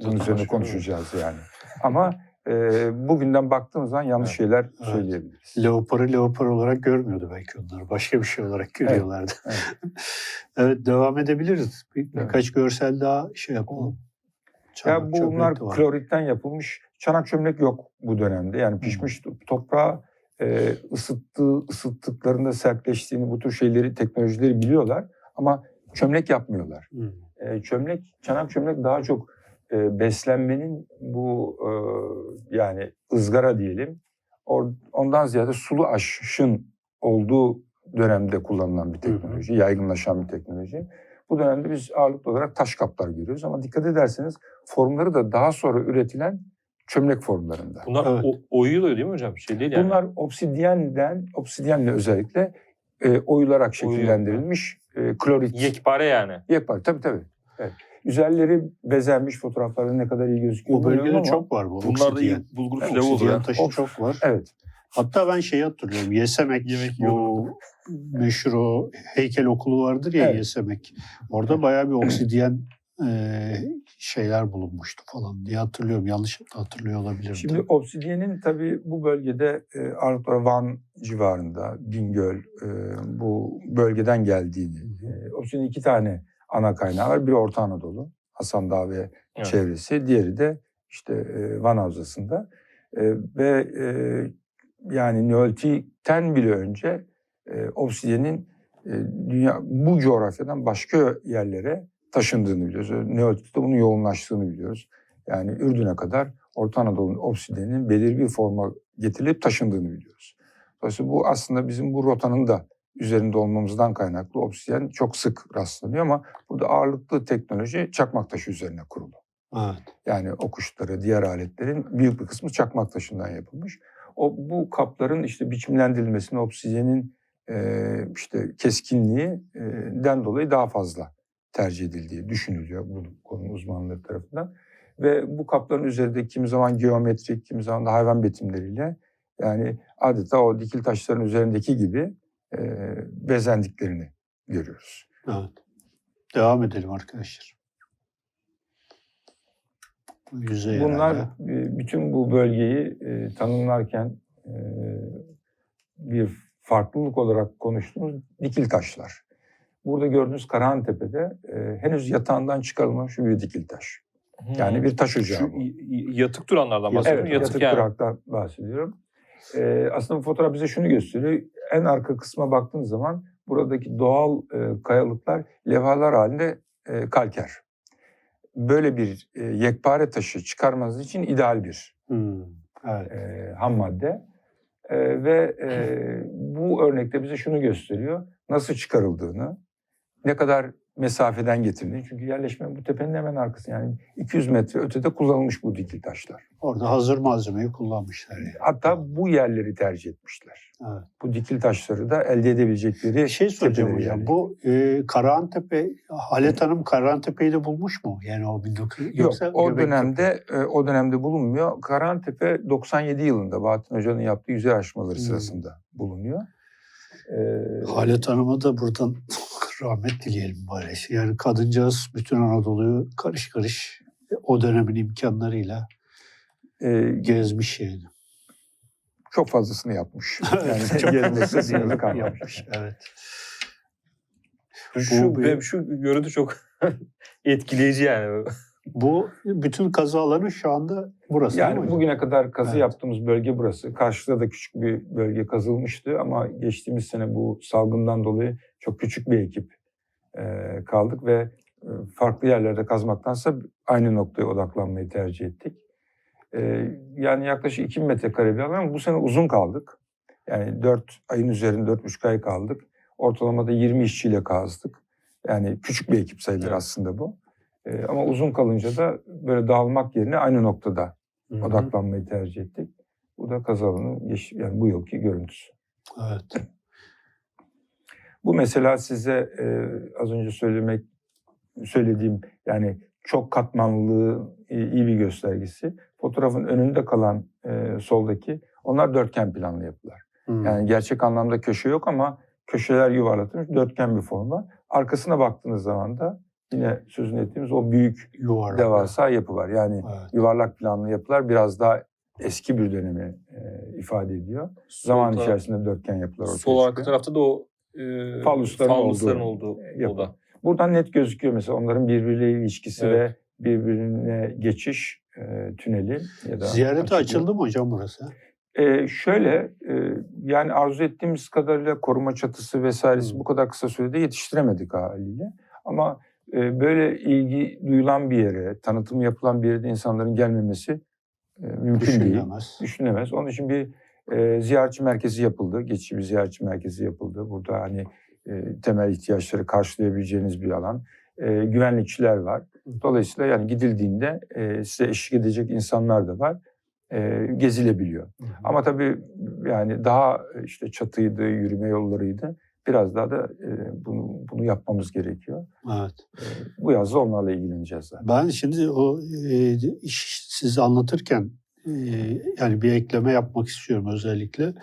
bunun Zaten üzerine konuşacağız yani. Ama e, bugünden baktığımız zaman yanlış Evet. şeyler Evet. söyleyebiliriz. Leoparı leopar olarak görmüyordu belki onlar. Başka bir şey olarak görüyorlardı. Evet, evet. devam edebiliriz. Bir, birkaç görsel daha şey yapalım. Ya Çanak çömlek bunlar kloritten yapılmış çanak çömlek yok bu dönemde. Yani pişmiş toprağı e, ısıttığı, ısıttıklarında sertleştiğini bu tür şeyleri, teknolojileri biliyorlar. Ama çömlek yapmıyorlar. E, çömlek, çanak çömlek daha çok e, beslenmenin bu e, yani ızgara diyelim. Or, ondan ziyade sulu aşın olduğu dönemde kullanılan bir teknoloji, yaygınlaşan bir teknoloji. Bu dönemde biz ağırlıklı olarak taş kaplar görüyoruz ama dikkat ederseniz formları da daha sonra üretilen çömlek formlarında. Bunlar Evet. o, oyuluyor değil mi hocam? Şey değil yani. Bunlar obsidiyenden, obsidyenle özellikle e, oyularak şekillendirilmiş e, klorit. yekpare yani. Yekpare tabii tabii. Evet. Üzerleri bezenmiş fotoğraflarda ne kadar iyi gözüküyor O bölgede ama çok var bu. Bunlar da iyi bulgur pilavı oluyor. Taşı Of. çok var. Evet. Hatta ben şeyi hatırlıyorum. Yesemek, Yemek bu meşhur o heykel okulu vardır ya Evet. Yesemek. Orada bayağı bir obsidiyen e, şeyler bulunmuştu falan diye hatırlıyorum. Yanlış da hatırlıyor olabilirim. Şimdi obsidiyenin tabii bu bölgede e, Van civarında, Bingöl e, bu bölgeden geldiğini. E, obsidiyenin iki tane ana kaynağı var. Biri Orta Anadolu, Hasan Dağı ve Evet. çevresi. Diğeri de işte e, Van Havzası'nda. E, ve e, yani Neolitik'ten bile önce e, obsidiyenin e, dünya bu coğrafyadan başka yerlere taşındığını biliyoruz. Neolitik'te bunun yoğunlaştığını biliyoruz. Yani Ürdün'e kadar Orta Anadolu'nun obsidiyenin belirli bir forma getirilip taşındığını biliyoruz. Dolayısıyla bu aslında bizim bu rotanın da üzerinde olmamızdan kaynaklı obsidiyen çok sık rastlanıyor ama burada ağırlıklı teknoloji çakmak taşı üzerine kurulu. Evet. Yani o kuşları, diğer aletlerin büyük bir kısmı çakmak taşından yapılmış. O bu kapların işte biçimlendirilmesine obsidyenin e, işte keskinliğinden dolayı daha fazla tercih edildiği düşünülüyor bu konu uzmanları tarafından. Ve bu kapların üzerinde kimi zaman geometrik, kimi zaman da hayvan betimleriyle yani adeta o dikil taşların üzerindeki gibi e, bezendiklerini görüyoruz. Evet. Devam edelim arkadaşlar. Yüzey Bunlar herhalde. e, bütün bu bölgeyi e, tanımlarken e, bir farklılık olarak konuştuğumuz dikil taşlar. Burada gördüğünüz Karahantepe'de e, henüz yatağından çıkarılmamış bir dikil taş. Yani Hmm. bir taş Şu ocağı bu. y- yatık duranlardan bahsediyorum. Evet, yatık, yatık yani. duraktan bahsediyorum. E, aslında bu fotoğraf bize şunu gösteriyor. En arka kısma baktığınız zaman buradaki doğal e, kayalıklar levhalar halinde e, kalker. Böyle bir e, yekpare taşı çıkarmanız için ideal bir Hmm, Evet. e, ham madde. E, ve e, bu örnekte bize şunu gösteriyor. Nasıl çıkarıldığını, ne kadar mesafeden getirildiğini. Çünkü yerleşme bu tepenin hemen arkası. Yani 200 metre ötede kullanılmış bu dikil taşlar. Orada hazır malzemeyi kullanmışlar. Yani. Hatta bu yerleri tercih etmişler. Evet. Bu dikil taşları da elde edebilecekleri şey soracağım hocam. yani. Bu e, Karahantepe, Halet Hanım Karahantepe'yi de bulmuş mu? Yani o 1900 Yok, yoksa o Göbektepe. dönemde e, o dönemde bulunmuyor. Karahantepe 97 yılında Bahattin Hoca'nın yaptığı yüzey araştırmaları Hmm. sırasında bulunuyor. Ee, Halet Hanım'a da buradan rahmet dileyelim bari. Yani kadıncağız bütün Anadolu'yu karış karış o dönemin imkanlarıyla e, gezmiş yani. çok fazlasını yapmış. Yani Çok sınırlı kalmamış. yapmış. Evet. Şu, Bu bir- benim şu görüntü çok etkileyici yani. Bu bütün kazı alanı şu anda burası değil mi Yani bugüne kadar kazı Evet. yaptığımız bölge burası. Karşıda da küçük bir bölge kazılmıştı ama geçtiğimiz sene bu salgından dolayı çok küçük bir ekip e, kaldık ve e, farklı yerlerde kazmaktansa aynı noktaya odaklanmayı tercih ettik. E, yani yaklaşık 2 metrekare bir alan ama bu sene uzun kaldık. Yani 4 ayın üzerinde 4,5 ay kaldık. Ortalamada 20 işçiyle kazdık. Yani küçük bir ekip sayılır Evet. aslında bu. E, ama uzun kalınca da böyle dağılmak yerine aynı noktada Hı hı. odaklanmayı tercih ettik. Bu da kazalının yani bu yılki görüntüsü. Evet. Bu mesela size e, az önce söylemek söylediğim yani çok katmanlılığı e, iyi bir göstergesi. Fotoğrafın önünde kalan e, soldaki onlar dörtgen planlı yapılar. Hmm. Yani gerçek anlamda köşe yok ama köşeler yuvarlatılmış dörtgen bir form var. Arkasına baktığınız zaman da yine sözünü ettiğimiz o büyük yuvarlak. devasa yapı var. Yani Evet. yuvarlak planlı yapılar biraz daha eski bir dönemi e, ifade ediyor. Zaman Sol içerisinde dörtgen yapılar ortaya Sol arka çıkıyor. tarafta da o e, Fallusların fallusların olduğu olduğu yapı. oda. Buradan net gözüküyor mesela onların birbiriyle ilişkisi Evet. ve birbirine geçiş e, tüneli ya da Ziyarete açılıyor. açıldı mı hocam burası? E, şöyle e, yani arzu ettiğimiz kadarıyla koruma çatısı vesairesi Hmm. bu kadar kısa sürede yetiştiremedik haliyle. Ama e, böyle ilgi duyulan bir yere, tanıtımı yapılan bir yere insanların gelmemesi e, mümkün değil. Düşünülemez. düşünülemez. Onun için bir e, ziyaretçi merkezi yapıldı. Geçici bir ziyaretçi merkezi yapıldı. Burada hani e, temel ihtiyaçları karşılayabileceğiniz bir alan. E, güvenlikçiler var. Dolayısıyla yani gidildiğinde e, size eşlik edecek insanlar da var. E, gezilebiliyor. Hı hı. Ama tabii yani daha işte çatıydı, yürüme yollarıydı. Biraz daha da e, bunu, bunu yapmamız gerekiyor. Evet. E, bu yaz da onlarla ilgileneceğiz zaten. Ben şimdi o e, iş siz anlatırken e, yani bir ekleme yapmak istiyorum özellikle.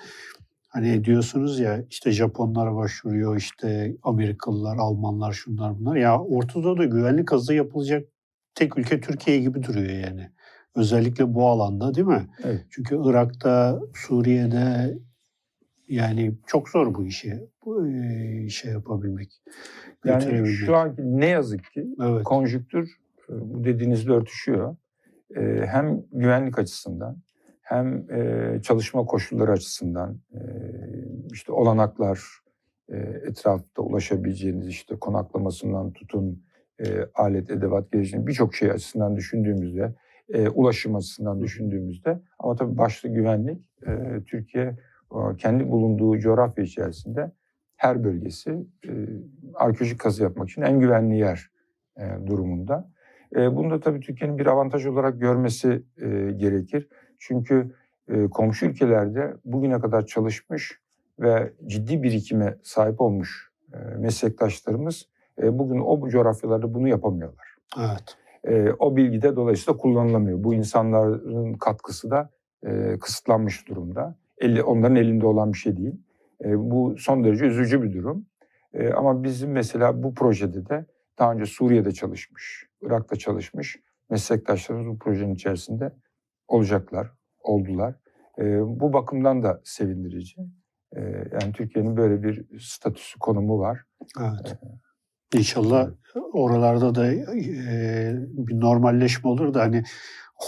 Hani diyorsunuz ya işte Japonlar başvuruyor, işte Amerikalılar, Almanlar, şunlar bunlar. Ya Orta Doğu'da güvenlik azı yapılacak tek ülke Türkiye gibi duruyor yani. Özellikle bu alanda değil mi? Evet. Çünkü Irak'ta, Suriye'de yani çok zor bu işi bu e, şey yapabilmek. Yani şu anki ne yazık ki evet. konjüktür e, bu dediğinizle örtüşüyor. E, Hem güvenlik açısından hem e, çalışma koşulları açısından e, işte olanaklar, e, etrafta ulaşabileceğiniz işte konaklamasından tutun e, alet, edevat gelişimi birçok şey açısından düşündüğümüzde, e, ulaşım açısından düşündüğümüzde ama tabii başta güvenlik e, Türkiye kendi bulunduğu coğrafya içerisinde her bölgesi e, arkeolojik kazı yapmak için en güvenli yer e, durumunda. E, bunu da tabii Türkiye'nin bir avantaj olarak görmesi e, gerekir. Çünkü e, komşu ülkelerde bugüne kadar çalışmış ve ciddi birikime sahip olmuş e, meslektaşlarımız e, bugün o coğrafyalarda bunu yapamıyorlar. Evet. E, o bilgi de dolayısıyla kullanılamıyor. Bu insanların katkısı da e, kısıtlanmış durumda. Eli, onların elinde olan bir şey değil. E, bu son derece üzücü bir durum. E, ama bizim mesela bu projede de daha önce Suriye'de çalışmış, Irak'ta çalışmış meslektaşlarımız bu projenin içerisinde olacaklar, oldular. E, bu bakımdan da sevindirici. E, yani Türkiye'nin böyle bir statüsü, konumu var. Evet. İnşallah oralarda da e, bir normalleşme olur da hani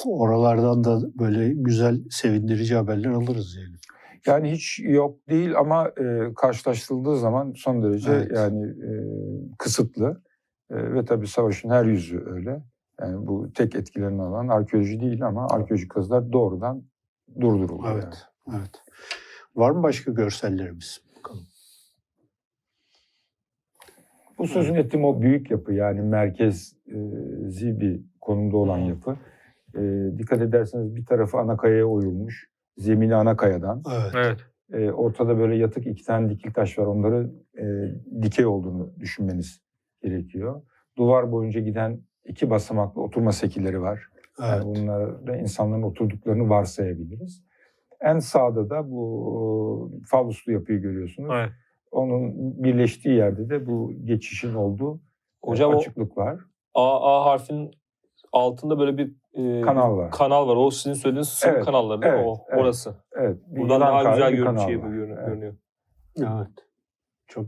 oralardan da böyle güzel sevindirici haberler alırız yani. Yani hiç yok değil ama e, karşılaştırıldığı zaman son derece Evet. yani e, kısıtlı E, ve tabii savaşın her yüzü öyle. Yani bu tek etkilenen alan arkeoloji değil ama arkeolojik kazılar doğrudan durduruldu. yani. Evet. Evet. Var mı başka görsellerimiz? Bakalım. Bu sözün ettiğim o büyük yapı yani merkezi bir konumda olan yapı. E, dikkat ederseniz bir tarafı ana kayaya oyulmuş. Zemini ana kayadan. Evet. Evet. E, ortada böyle yatık iki tane dikil taş var. Onları e, dikey olduğunu düşünmeniz gerekiyor. Duvar boyunca giden iki basamaklı oturma sekilleri var. Yani Evet. bunlarda insanların oturduklarını varsayabiliriz. En sağda da bu faluslu yapıyı görüyorsunuz. Evet. Onun birleştiği yerde de bu geçişin olduğu Hocam o açıklık var. A, A harfinin altında böyle bir e, Kanal var. kanal var. O sizin söylediğiniz sıvı Evet, kanalları değil mi? evet, O, evet. Orası. Evet. bir Buradan daha güzel bir görün, kanal şey görünüyor. Evet. görünüyor. Evet. Çok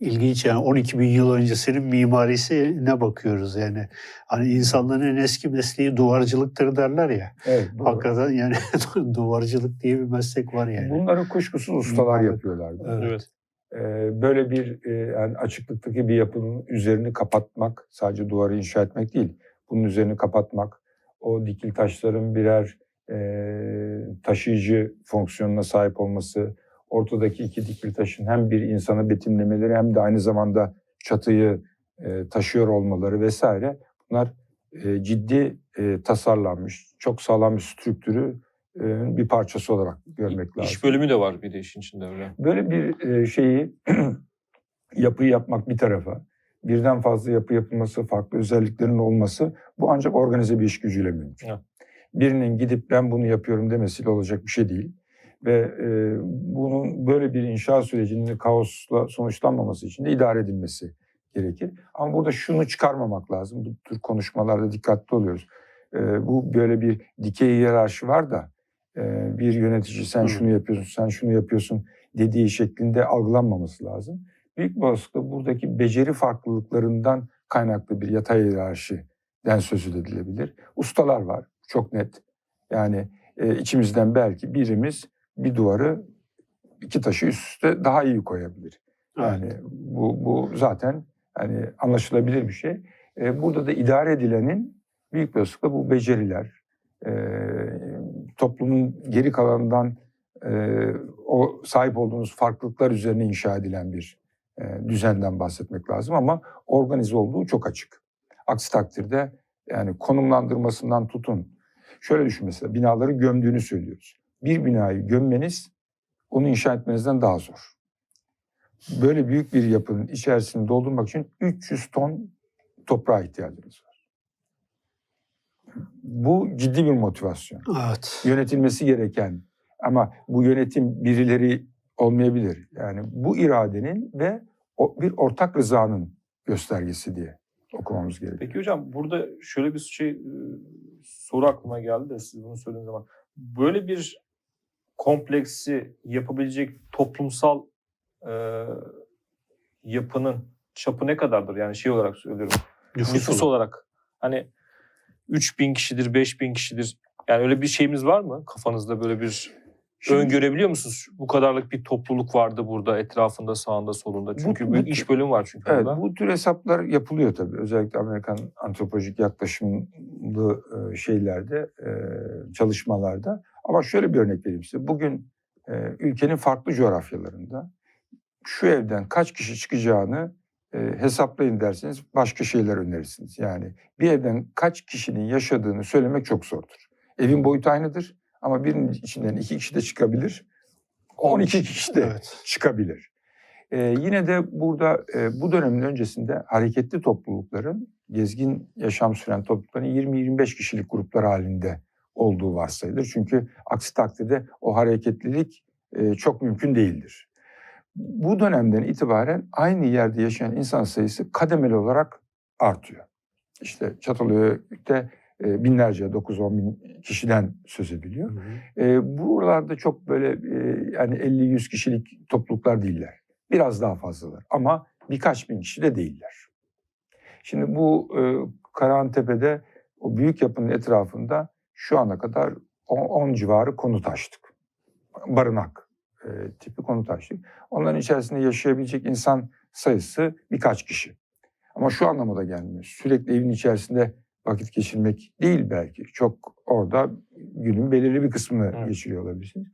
ilginç yani 12 bin yıl öncesinin mimarisine bakıyoruz yani. Hani insanların en eski mesleği duvarcılıktır derler ya. Evet, doğru. Hakikaten yani duvarcılık diye bir meslek var yani. Bunları kuşkusuz ustalar Evet. yapıyorlardı. Evet. Evet. Ee, böyle bir e, yani açıklıktaki bir yapının üzerini kapatmak, sadece duvarı inşa etmek değil, bunun üzerini kapatmak, o dikil taşların birer e, taşıyıcı fonksiyonuna sahip olması, ortadaki iki dikil taşın hem bir insanı betimlemeleri hem de aynı zamanda çatıyı e, taşıyor olmaları vesaire bunlar e, ciddi e, tasarlanmış, çok sağlam bir strüktürü e, bir parçası olarak görmek lazım. İş bölümü de var bir de işin içinde öyle. Böyle bir e, şeyi yapıyı yapmak bir tarafa, birden fazla yapı yapılması, farklı özelliklerin olması bu ancak organize bir iş gücüyle mümkün. Evet. Birinin gidip ben bunu yapıyorum demesiyle olacak bir şey değil. Ve e, bunun böyle bir inşa sürecinin kaosla sonuçlanmaması için de idare edilmesi gerekir. Ama burada şunu çıkarmamak lazım. Bu tür konuşmalarda dikkatli oluyoruz. E, bu böyle bir dikey hiyerarşi var da e, bir yönetici sen şunu yapıyorsun, sen şunu yapıyorsun dediği şeklinde algılanmaması lazım. Büyük bir olasılıkla buradaki beceri farklılıklarından kaynaklı bir yatay hiyerarşiden söz edilebilir. Ustalar var, çok net. Yani e, içimizden belki birimiz bir duvarı iki taşı üst üste daha iyi koyabilir. Yani bu, bu zaten hani anlaşılabilir bir şey. E, burada da idare edilenin büyük bir olasılıkla bu beceriler, e, toplumun geri kalanından e, o sahip olduğunuz farklılıklar üzerine inşa edilen bir düzenden bahsetmek lazım ama organize olduğu çok açık. Aksi takdirde yani konumlandırmasından tutun. Şöyle düşün mesela binaları gömdüğünü söylüyoruz. Bir binayı gömmeniz onu inşa etmenizden daha zor. böyle büyük bir yapının içerisini doldurmak için 300 ton toprağa ihtiyacınız var. Bu ciddi bir motivasyon. Evet. Yönetilmesi gereken ama bu yönetim birileri olmayabilir. Yani bu iradenin ve bir ortak rızanın göstergesi diye okumamız gerekiyor. Peki hocam burada şöyle bir şey e, soru aklıma geldi de siz bunu söylediğiniz zaman. Böyle bir kompleksi yapabilecek toplumsal e, yapının çapı ne kadardır? Yani şey olarak söylüyorum. Nüfus, Nüfus olarak. olarak hani 3000 kişidir, 5000 kişidir. Yani öyle bir şeyimiz var mı kafanızda böyle bir Şimdi- öngörebiliyor musunuz? Bu kadarlık bir topluluk vardı burada etrafında, sağında, solunda. Çünkü bu- büyük iş bölümü var çünkü Evet, burada. bu tür hesaplar yapılıyor tabii. Özellikle Amerikan antropolojik yaklaşımlı e, şeylerde, e, çalışmalarda. Ama şöyle bir örnek vereyim size. Bugün e, ülkenin farklı coğrafyalarında şu evden kaç kişi çıkacağını hesaplayın derseniz başka şeyler önerirsiniz. Yani bir evden kaç kişinin yaşadığını söylemek çok zordur. Evin boyutu aynıdır ama birinin içinden iki kişi de çıkabilir. 12 kişi de Evet. çıkabilir. Ee, yine de burada e, bu dönemin öncesinde hareketli toplulukların, gezgin yaşam süren toplulukların 20-25 kişilik gruplar halinde olduğu varsayılır. Çünkü aksi takdirde o hareketlilik e, çok mümkün değildir. Bu dönemden itibaren aynı yerde yaşayan insan sayısı kademeli olarak artıyor. İşte Çatalhöyük'te e, binlerce, 9-10 bin kişiden söz ediliyor. Hı hı. E, buralarda çok böyle e, yani 50-100 kişilik topluluklar değiller. Biraz daha fazlalar ama birkaç bin kişi de değiller. Şimdi bu e, Karahantepe'de o büyük yapının etrafında şu ana kadar 10 civarı konut açtık. Barınak e, tipi konut açtık. Onların içerisinde yaşayabilecek insan sayısı birkaç kişi. Ama şu anlamda gelmiyor. Sürekli evin içerisinde vakit geçirmek değil belki. Çok orada günün belirli bir kısmını Evet. geçiriyor olabilirsiniz.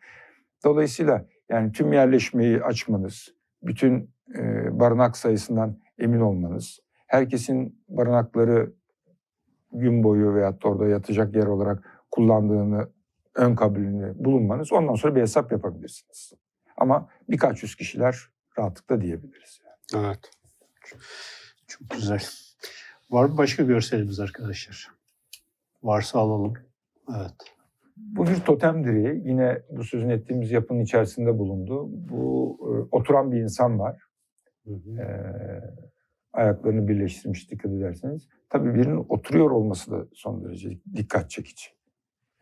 Dolayısıyla yani tüm yerleşmeyi açmanız, bütün e, barınak sayısından emin olmanız, herkesin barınakları gün boyu veyahut da orada yatacak yer olarak kullandığını ön kabulünü bulunmanız ondan sonra bir hesap yapabilirsiniz. Ama birkaç yüz kişiler rahatlıkla diyebiliriz. Evet. Çok güzel. Var mı başka görselimiz arkadaşlar? Varsa alalım. Evet. Bu bir totem direği. Yine bu sözün ettiğimiz yapının içerisinde bulundu. Bu e, oturan bir insan var. Hı hı. Ee, ayaklarını birleştirmiş dikkat ederseniz. Tabii birinin oturuyor olması da son derece dikkat çekici.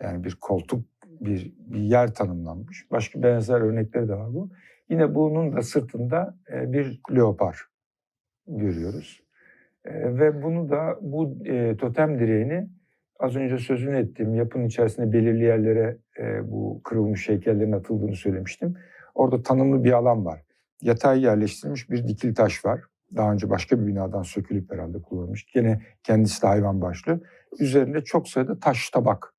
Yani bir koltuk, bir, bir yer tanımlanmış. Başka benzer örnekleri de var bu. Yine bunun da sırtında e, bir leopar görüyoruz. E, ve bunu da bu e, totem direğini az önce sözünü ettiğim yapının içerisinde belirli yerlere e, bu kırılmış heykellerin atıldığını söylemiştim. Orada tanımlı bir alan var. Yatay yerleştirilmiş bir dikil taş var. Daha önce başka bir binadan sökülüp herhalde kullanılmış. Gene kendisi de hayvan başlı. Üzerinde çok sayıda taş tabak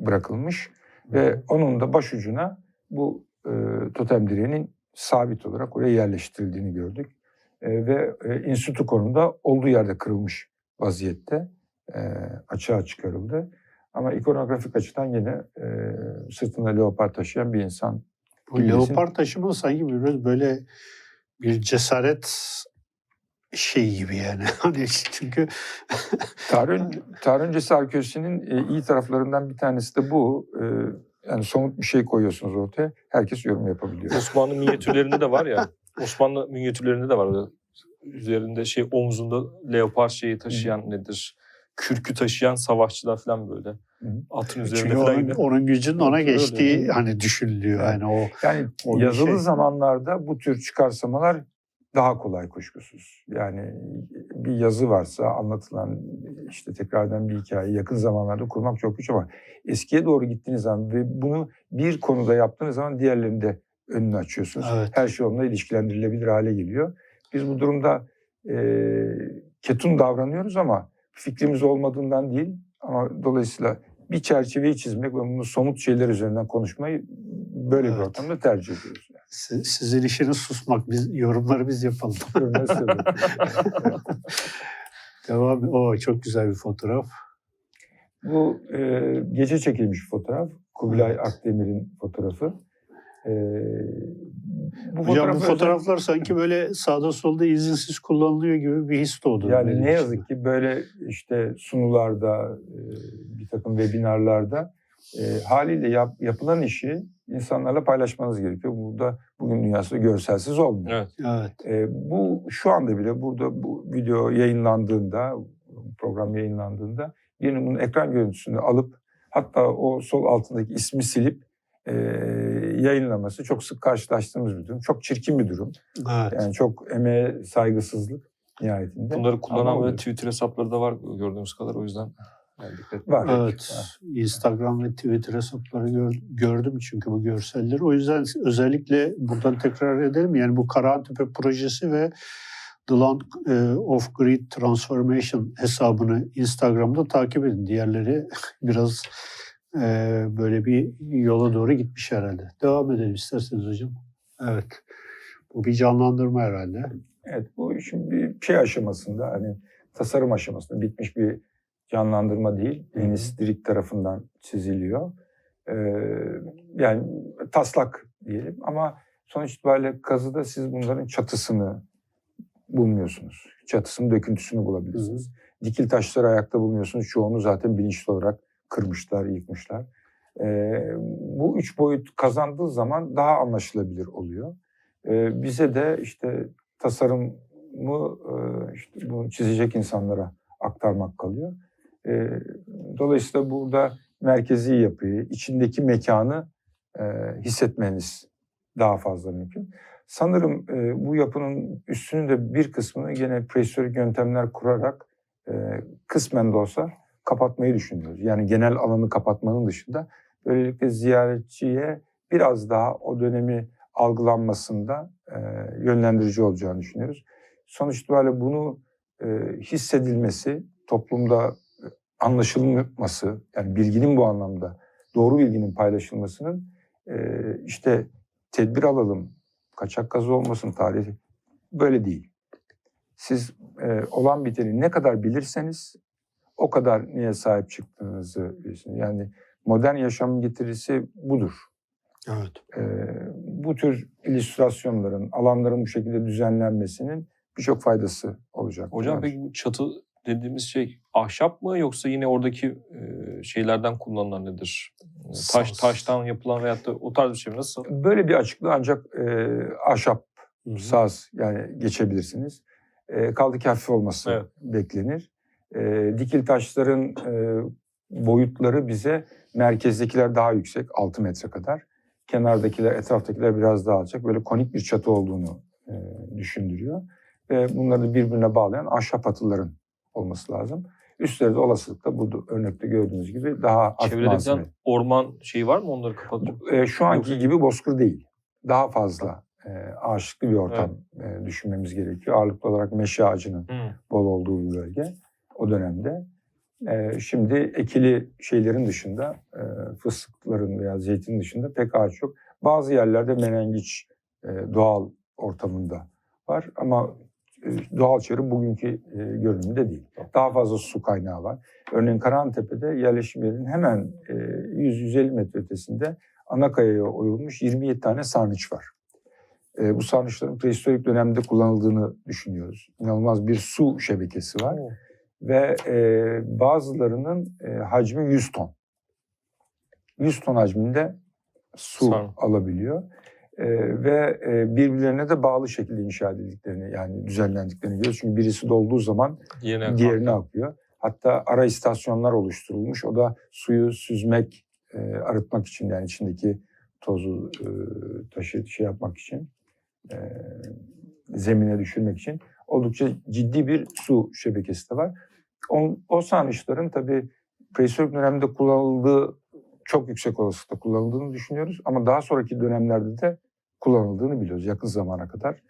bırakılmış. Ve onun da başucuna bu e, totem direğinin sabit olarak oraya yerleştirildiğini gördük. E, ve e, enstitü konumda olduğu yerde kırılmış vaziyette e, açığa çıkarıldı. Ama ikonografik açıdan yine e, sırtında leopar taşıyan bir insan. Bu Bilirsin. leopar taşıma sanki biraz böyle bir cesaret şey gibi yani. Hani çünkü Tarih, ön- tarih öncesi arkeolojisinin e, iyi taraflarından bir tanesi de bu. E, yani somut bir şey koyuyorsunuz ortaya. Herkes yorum yapabiliyor. Osmanlı minyatürlerinde de var ya. Osmanlı minyatürlerinde de var. Üzerinde şey omzunda leopar şeyi taşıyan nedir? Kürkü taşıyan savaşçılar falan böyle. Hı. Atın üzerinde çünkü falan onun, gibi. onun gücünün ona geçtiği öyle. hani düşünülüyor. Evet. Yani o Yani O yazılı şey. zamanlarda bu tür çıkarsamalar daha kolay kuşkusuz. Yani bir yazı varsa anlatılan işte tekrardan bir hikaye yakın zamanlarda kurmak çok güç ama eskiye doğru gittiğiniz zaman ve bunu bir konuda yaptığınız zaman diğerlerinde önünü açıyorsunuz. Evet. Her şey onunla ilişkilendirilebilir hale geliyor. Biz bu durumda e, ketum davranıyoruz ama fikrimiz olmadığından değil ama dolayısıyla bir çerçeveyi çizmek ve bunu somut şeyler üzerinden konuşmayı böyle bir Evet. ortamda tercih ediyoruz. Yani. si- sizin işiniz susmak. Biz yorumları biz yapalım. Devam. O çok güzel bir fotoğraf. Bu e, gece çekilmiş fotoğraf. Kubilay Evet. Akdemir'in fotoğrafı. E, bu Hocam bu fotoğrafı fotoğraflar sanki böyle sağda solda izinsiz kullanılıyor gibi bir his doğdu. Yani ne içimde. yazık ki böyle işte sunularda, e, bir takım webinarlarda e, haliyle yap- yapılan işi insanlarla paylaşmanız gerekiyor. Burada bugün dünyasında görselsiz olmuyor. Evet. Evet. E, bu şu anda bile burada bu video yayınlandığında, program yayınlandığında birinin bunun ekran görüntüsünü alıp hatta o sol altındaki ismi silip e, yayınlaması çok sık karşılaştığımız bir durum. Çok çirkin bir durum. Evet. Yani çok emeğe saygısızlık nihayetinde. Bunları kullanan böyle. Twitter hesapları da var gördüğümüz kadar o yüzden yani dikkat Var. Evet. Instagram ve Twitter hesapları gör- gördüm çünkü bu görselleri. O yüzden özellikle buradan tekrar edelim. Yani bu Karahantepe projesi ve The Land e, of Grid Transformation hesabını Instagram'da takip edin. Diğerleri biraz e, böyle bir yola doğru gitmiş herhalde. Devam edelim isterseniz hocam. Evet. Bu bir canlandırma herhalde. Evet bu bir şey aşamasında hani tasarım aşamasında bitmiş bir canlandırma değil. Deniz Dirik tarafından çiziliyor. Ee, yani taslak diyelim ama sonuç itibariyle kazıda siz bunların çatısını bulmuyorsunuz. Çatısının döküntüsünü bulabilirsiniz. Dikil taşları ayakta bulmuyorsunuz. Çoğunu zaten bilinçli olarak kırmışlar, yıkmışlar. Ee, bu üç boyut kazandığı zaman daha anlaşılabilir oluyor. Ee, bize de işte tasarımı e, işte bunu çizecek insanlara aktarmak kalıyor. E, Dolayısıyla burada merkezi yapıyı, içindeki mekanı e, hissetmeniz daha fazla mümkün. Sanırım e, bu yapının üstünün de bir kısmını gene prehistorik yöntemler kurarak e, kısmen de olsa kapatmayı düşünüyoruz. Yani genel alanı kapatmanın dışında böylelikle ziyaretçiye biraz daha o dönemi algılanmasında e, yönlendirici olacağını düşünüyoruz. Sonuç itibariyle bunu e, hissedilmesi, toplumda e, anlaşılması, yani bilginin bu anlamda doğru bilginin paylaşılmasının e, işte tedbir alalım, kaçak gazı olmasın tarihi böyle değil. Siz e, olan biteni ne kadar bilirseniz o kadar neye sahip çıktığınızı bilirsiniz. Yani modern yaşamın getirisi budur. Evet. E, bu tür illüstrasyonların, alanların bu şekilde düzenlenmesinin birçok faydası olacak. Hocam peki bu çatı dediğimiz şey ahşap mı yoksa yine oradaki e, şeylerden kullanılan nedir? E, Taş taştan yapılan veyahut da o tarz bir şey mi? Nasıl? Böyle bir açıklığı ancak e, ahşap, Hı hı. saz yani geçebilirsiniz. E, kaldı ki hafif olması Evet. beklenir. E, dikil taşların e, boyutları bize merkezdekiler daha yüksek, 6 metre kadar. Kenardakiler, etraftakiler biraz daha alçak. Böyle konik bir çatı olduğunu e, düşündürüyor. Ve bunları birbirine bağlayan ahşap atıların olması lazım. Üstleri de olasılıkla bu örnekte gördüğünüz gibi daha Çevrede falan orman şeyi var mı onları kapatacak? E, şu anki gibi bozkır değil. Daha fazla e, ağaçlıklı bir ortam e, düşünmemiz gerekiyor. Ağırlıklı olarak meşe ağacının Hı. bol olduğu bir bölge o dönemde. E, şimdi ekili şeylerin dışında, e, fıstıkların veya zeytin dışında pek ağaç yok. Bazı yerlerde menengiç e, doğal ortamında var ama e, doğal çevre bugünkü e, görünümde değil. Daha fazla su kaynağı var. Örneğin Karahantepe'de yerleşim yerinin hemen e, 100-150 metre ötesinde Anakaya'ya oyulmuş 27 tane sarnıç var. E, bu sarnıçların prehistorik dönemde kullanıldığını düşünüyoruz. İnanılmaz bir su şebekesi var Oo. Ve e, bazılarının e, hacmi 100 ton. 100 ton hacminde su Sarı. alabiliyor. E, ve e, birbirlerine de bağlı şekilde inşa edildiklerini yani düzenlendiklerini görüyoruz. Çünkü birisi dolduğu zaman Diğerine diğerine akıyor. Hatta ara istasyonlar oluşturulmuş. O da suyu süzmek, e, arıtmak için yani içindeki tozu e, taşı şey yapmak için, e, zemine düşürmek için oldukça ciddi bir su şebekesi de var. O, o sarnıçların tabii prehistorik dönemde kullanıldığı çok yüksek olasılıkla kullanıldığını düşünüyoruz. Ama daha sonraki dönemlerde de kullanıldığını biliyoruz yakın zamana kadar.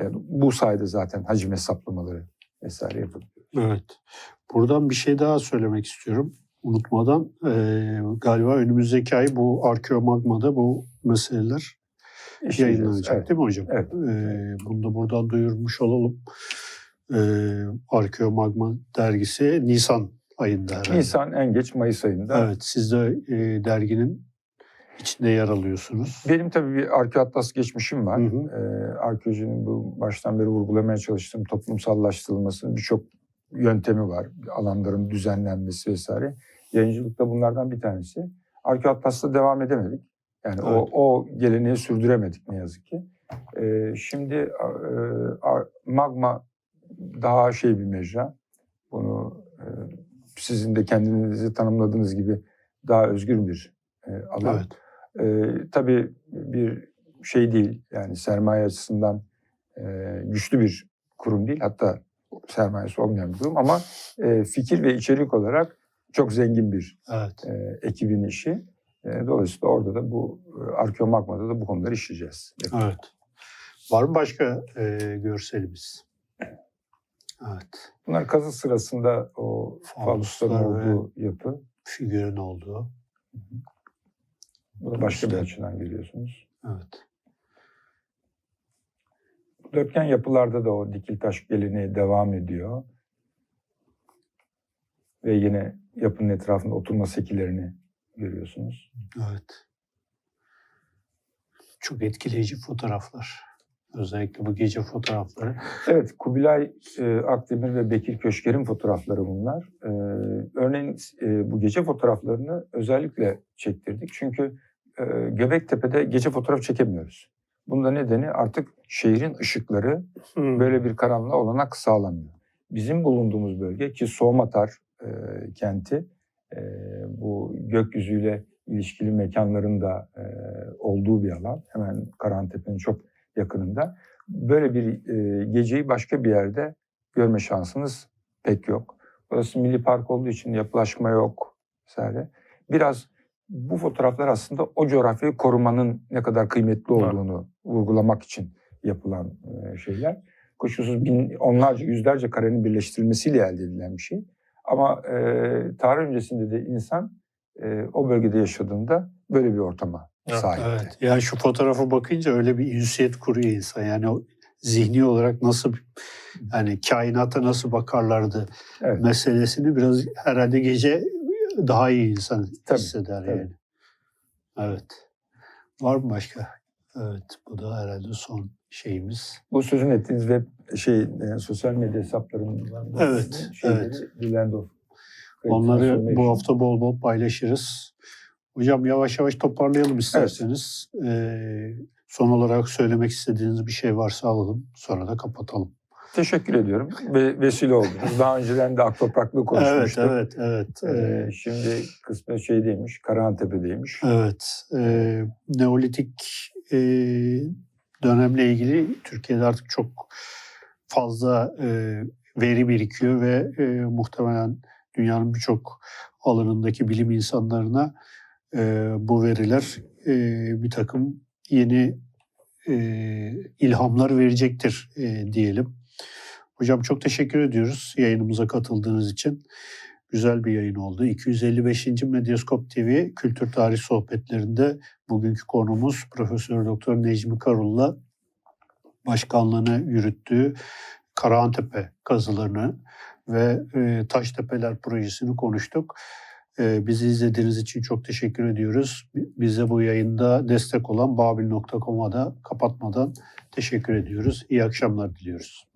E, bu sayede zaten hacim hesaplamaları vesaire yapılıyor. Evet. Buradan bir şey daha söylemek istiyorum. Unutmadan Ee, galiba önümüzdeki ay bu arkeomagmada bu meseleler İşleyeceğiz, yayınlanacak evet. değil mi hocam? Evet. Ee, bunu da buradan duyurmuş olalım. Ee, Arkeomagma dergisi Nisan ayında herhalde. Nisan en geç Mayıs ayında. Evet siz de e, derginin içinde yer alıyorsunuz. Benim tabii bir arkeoatlas geçmişim var. Hı hı. Ee, arkeolojinin bu baştan beri vurgulamaya çalıştığım toplumsallaştırılmasının birçok yöntemi var. Alanların düzenlenmesi vesaire. Yayıncılıkta bunlardan bir tanesi. Arkeoatlas'ta devam edemedik. Yani o, Evet. o geleneği sürdüremedik ne yazık ki. Ee, şimdi e, magma daha şey bir mecra. Bunu e, sizin de kendinizi tanımladığınız gibi daha özgür bir e, alan. Evet. Ee, tabii bir şey değil yani sermaye açısından e, güçlü bir kurum değil hatta sermayesi olmayan bir kurum ama e, fikir ve içerik olarak çok zengin bir Evet. e, ekibin işi. E, dolayısıyla orada da bu e, arkeomagmada da bu konuları işleyeceğiz. Evet. Var mı başka e, görselimiz? Evet. Bunlar kazı sırasında o ve- olduğu yapı. Figürün olduğu. Bu da başka bir açıdan görüyorsunuz. Evet. Dörtgen yapılarda da o dikil taş geleneği devam ediyor. Ve yine yapının etrafında oturma sekilerini görüyorsunuz. Evet. Çok etkileyici fotoğraflar. Özellikle bu gece fotoğrafları. Evet, Kubilay e, Akdemir ve Bekir Köşker'in fotoğrafları bunlar. E, örneğin e, bu gece fotoğraflarını özellikle çektirdik. Çünkü e, Göbektepe'de gece fotoğraf çekemiyoruz. Bunda nedeni artık şehrin ışıkları böyle bir karanlığa olanak sağlamıyor. Bizim bulunduğumuz bölge ki Soğumatar e, kenti e, bu gökyüzüyle ilişkili mekanların da e, olduğu bir alan. Hemen Karahantepe'nin çok yakınında. Böyle bir e, geceyi başka bir yerde görme şansınız pek yok. Burası milli park olduğu için yapılaşma yok vesaire. Biraz bu fotoğraflar aslında o coğrafyayı korumanın ne kadar kıymetli Evet. olduğunu vurgulamak için yapılan e, şeyler. Kuşkusuz bin, onlarca, yüzlerce karenin birleştirilmesiyle elde edilen bir şey. Ama e, tarih öncesinde de insan e, o bölgede yaşadığında böyle bir ortama Evet, sahipti. Evet. Yani şu fotoğrafa bakınca öyle bir ünsiyet kuruyor insan. Yani o zihni olarak nasıl yani kainata nasıl bakarlardı Evet. meselesini biraz herhalde gece daha iyi insan Tabii, hisseder tabii. yani. Evet. Var mı başka? Evet. Bu da herhalde son şeyimiz. Bu sözün ettiğiniz web şey e, sosyal medya hesaplarından Evet, evet. Dilendorf. Onları bu hafta bol bol paylaşırız. Hocam yavaş yavaş toparlayalım isterseniz. Ee, son olarak söylemek istediğiniz bir şey varsa alalım. Sonra da kapatalım. Teşekkür ediyorum ve vesile oldunuz. Daha önceden de Aktoprak'la Evet, konuşmuştuk. evet, evet. Ee, Ee, şimdi kısmet şeydeymiş, Karahantepe'deymiş. evet. Ee, Neolitik e, dönemle ilgili Türkiye'de artık çok fazla e, veri birikiyor ve e, muhtemelen dünyanın birçok alanındaki bilim insanlarına e, bu veriler e, bir takım yeni e, ilhamlar verecektir e, diyelim. Hocam çok teşekkür ediyoruz yayınımıza katıldığınız için. Güzel bir yayın oldu. 255. Medyaskop TV Kültür Tarih Sohbetlerinde bugünkü konumuz Profesör Doktor Necmi Karul'la başkanlığını yürüttüğü Karahantepe kazılarını ve Taştepeler projesini konuştuk. E, bizi izlediğiniz için çok teşekkür ediyoruz. Bize bu yayında destek olan babil.com'a da kapatmadan teşekkür ediyoruz. İyi akşamlar diliyoruz.